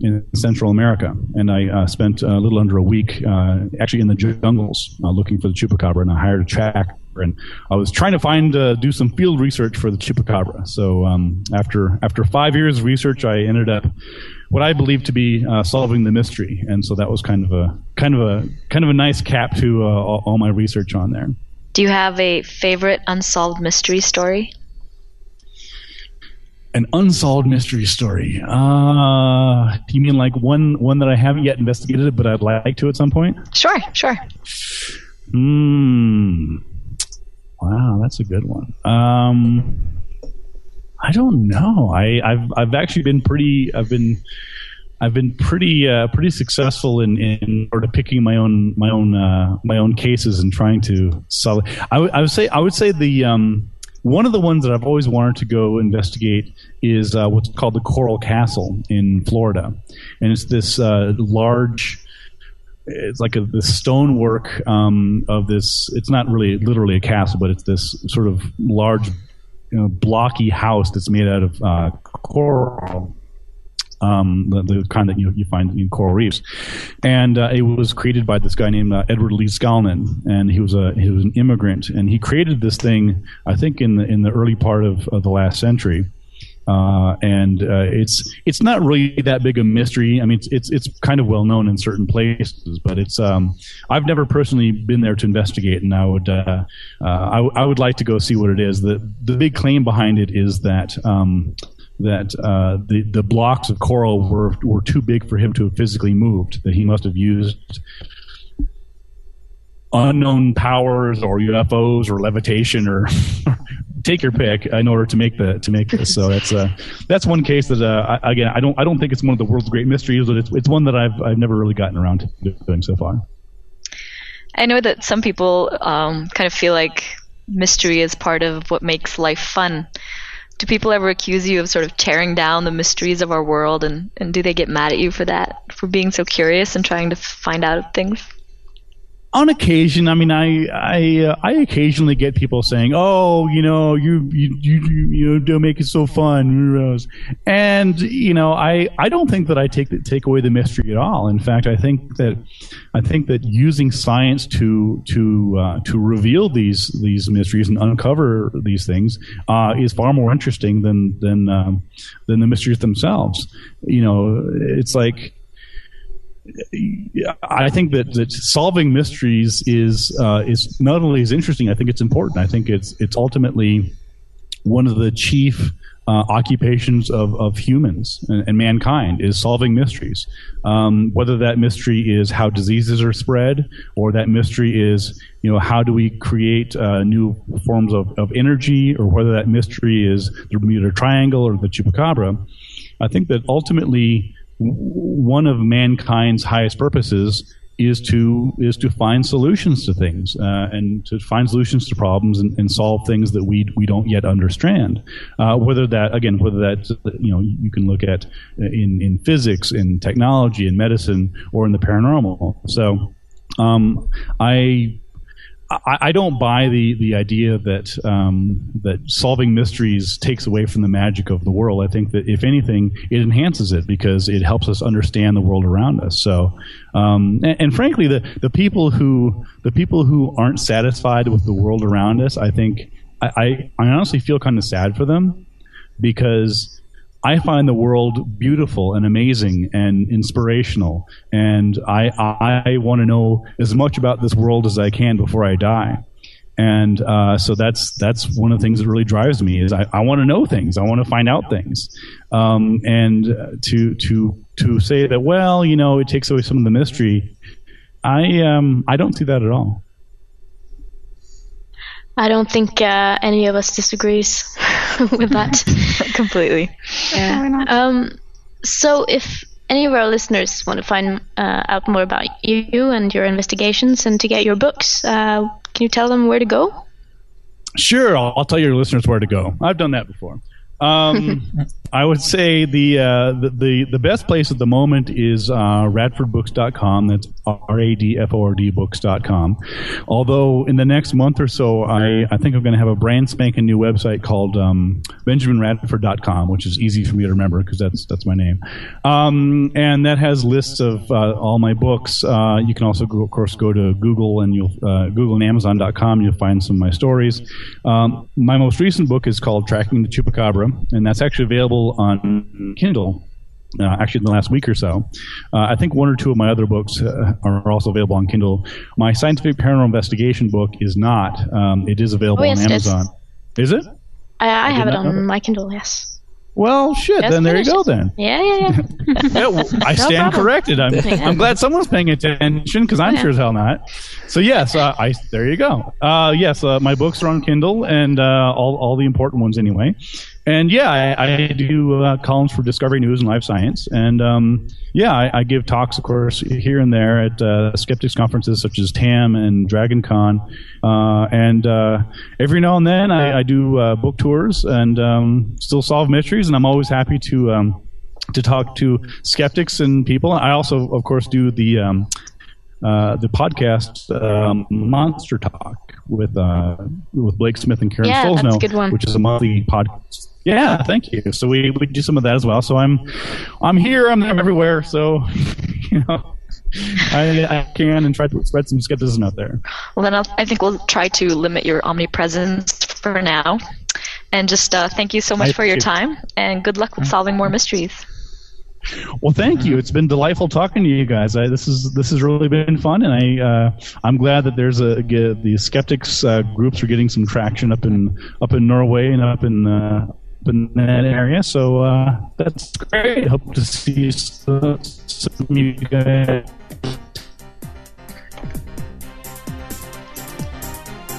in Central America, and I uh, spent a little under a week uh, actually in the jungles uh, looking for the chupacabra, and I hired a tracker, and I was trying to find uh, do some field research for the chupacabra. So um, after after five years of research, I ended up what I believe to be uh, solving the mystery, and so that was kind of a kind of a kind of a nice cap to uh, all, all my research on there.
Do you have a favorite unsolved mystery story?
an unsolved mystery story. Uh, you mean like one one that I haven't yet investigated, but I'd like to at some point?
Sure, sure.
Hmm. Wow, that's a good one. Um, I don't know. I, I've I've actually been pretty. I've been. I've been pretty uh, pretty successful in, in sort of picking my own my own uh, my own cases and trying to solve. I, w- I would say I would say the um, one of the ones that I've always wanted to go investigate is uh, what's called the Coral Castle in Florida, and it's this uh, large. It's like a this stonework um, of this. It's not really literally a castle, but it's this sort of large, you know, blocky house that's made out of uh, coral um, the, the, kind that you, you find in coral reefs. And uh, it was created by this guy named uh, Edward Leedskalnin, and he was a he was an immigrant, and he created this thing I think in the in the early part of, of the last century. Uh, and uh, it's it's not really that big a mystery. I mean, it's it's, it's kind of well known in certain places, but it's um, I've never personally been there to investigate, and I would uh, uh I, w- I would like to go see what it is. the The big claim behind it is that um, that uh, the the blocks of coral were were too big for him to have physically moved. That he must have used unknown powers or UFOs or levitation or take your pick in order to make the to make this. So that's uh, that's one case that uh, I, again I don't I don't think it's one of the world's great mysteries, but it's it's one that I've I've never really gotten around to doing so far.
I know that some people um, kind of feel like mystery is part of what makes life fun. Do people ever accuse you of sort of tearing down the mysteries of our world, and, and do they get mad at you for that, for being so curious and trying to find out things?
On occasion, I mean, I I uh, I occasionally get people saying, "Oh, you know, you you you you don't make it so fun," and you know, I I don't think that I take take away the mystery at all. In fact, I think that I think that using science to to uh, to reveal these these mysteries and uncover these things uh, is far more interesting than than um, than the mysteries themselves. You know, it's like I think that, that solving mysteries is uh, is not only is interesting. I think it's important. I think it's it's ultimately one of the chief uh, occupations of, of humans and, and, mankind is solving mysteries. Um, whether that mystery is how diseases are spread, or that mystery is you know how do we create uh, new forms of, of energy, or whether that mystery is the Bermuda Triangle or the Chupacabra. I think that ultimately one of mankind's highest purposes is to is to find solutions to things uh, and to find solutions to problems and, and, solve things that we we don't yet understand. Uh, whether that again, whether that you know you can look at in in physics, in technology, in medicine, or in the paranormal. So um, I I, I, don't buy the, the idea that um, that solving mysteries takes away from the magic of the world. I think that if anything, it enhances it because it helps us understand the world around us. So, um, and, and, frankly, the, the people who the people who aren't satisfied with the world around us, I think I, I, I honestly feel kind of sad for them because I find the world beautiful and amazing and inspirational, and I I want to know as much about this world as I can before I die. And uh, so that's that's one of the things that really drives me is I, I want to know things. I want to find out things. Um, and to to to say that well, you know, it takes away some of the mystery. I um I don't see that at all.
I don't think uh, any of us disagrees with that
completely.
Yeah. Um, so if any of our listeners want to find uh, out more about you and your investigations and to get your books, uh, can you tell them where to go?
Sure, I'll, I'll tell your listeners where to go. I've done that before. Um, I would say the, uh, the, the the best place at the moment is uh, radfordbooks.com. That's R A D F O R D books.com. Although in the next month or so, I, I think I'm going to have a brand spanking new website called um, BenjaminRadford.com, which is easy for me to remember because that's that's my name. Um, and that has lists of uh, all my books. Uh, you can also, go, of course, go to Google and you'll uh, Google and Amazon.com. You'll find some of my stories. Um, my most recent book is called Tracking the Chupacabra, and that's actually available on Kindle. Uh, actually, in the last week or so, uh, I think one or two of my other books uh, are also available on Kindle. My scientific paranormal investigation book is not. Um, it is available
Oh, yes,
on
it is.
Amazon. Is it?
I, I, have it on my Kindle, yes.
Well, shit.
Just
then there you go. Then.
Yeah, yeah, yeah.
Yeah, I stand corrected. I'm,
Yeah.
I'm glad someone's paying attention because I'm
Yeah.
sure as hell not. So yes, uh, I there you go. Uh, yes, uh, my books are on Kindle and uh, all all the important ones anyway. And yeah, I, I do uh, columns for Discovery News and Live Science, and um, yeah, I, I give talks, of course, here and there at uh, skeptics conferences such as TAM and Dragon Con, uh, and uh, every now and then I, I do uh, book tours and um, still solve mysteries, and I'm always happy to. Um, to talk to skeptics and people. I also, of course, do the um, uh, the podcast um, Monster Talk with uh, with Blake Smith and Karen
Yeah, that's a good one.
which is a monthly podcast. Yeah, thank you. So we, we do some of that as well. So I'm I'm here, I'm everywhere. So you know, I, I can and try to spread some skepticism out there.
Well, then I'll, I think we'll try to limit your omnipresence for now. And just uh, thank you so much
I
for your
appreciate
time, and good luck with solving more mysteries.
Well, thank you. It's been delightful talking to you guys. I, this is this has really been fun, and I uh, I'm glad that there's a the skeptics uh, groups are getting some traction up in up in Norway and up in uh, in that area. So uh, that's great. Hope to see some, some of you guys.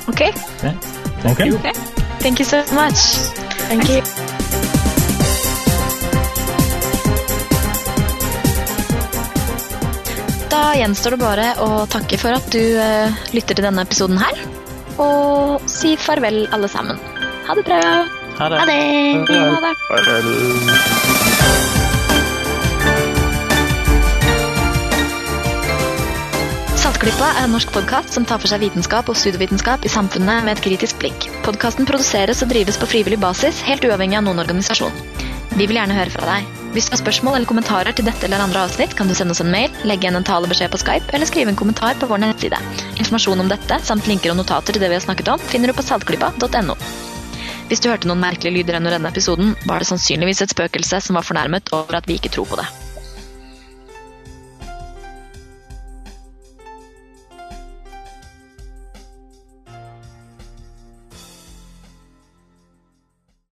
Okay.
Thank
Okay.
you.
Okay. Thank you so much.
Thank you.
Da gjenstår det bare å takke for at du eh, lytter til denne episoden her. Og si farvel, alle sammen. Ha det bra.
Ha det.
Ha det!
Ha det.
Farvel.
Saltklippa er en norsk podkast som tar for seg vitenskap og pseudovitenskap i samfunnet med et kritisk blikk. Podkasten produseres og drives på frivillig basis, helt uavhengig av noen organisasjon. Vi vil gjerne høre fra deg. Hvis du har spørsmål eller kommentarer til dette eller andre avsnitt, kan du sende oss en mail, legge igjen en talebeskjed på Skype eller skrive en kommentar på vår nettside. Informasjon om dette, samt linker og notater til det vi har snakket om, finner du på saltklippa.no. Hvis du hørte noen merkelige lyder under denne episoden, var det sannsynligvis et spøkelse som var fornærmet over at vi ikke tror på det.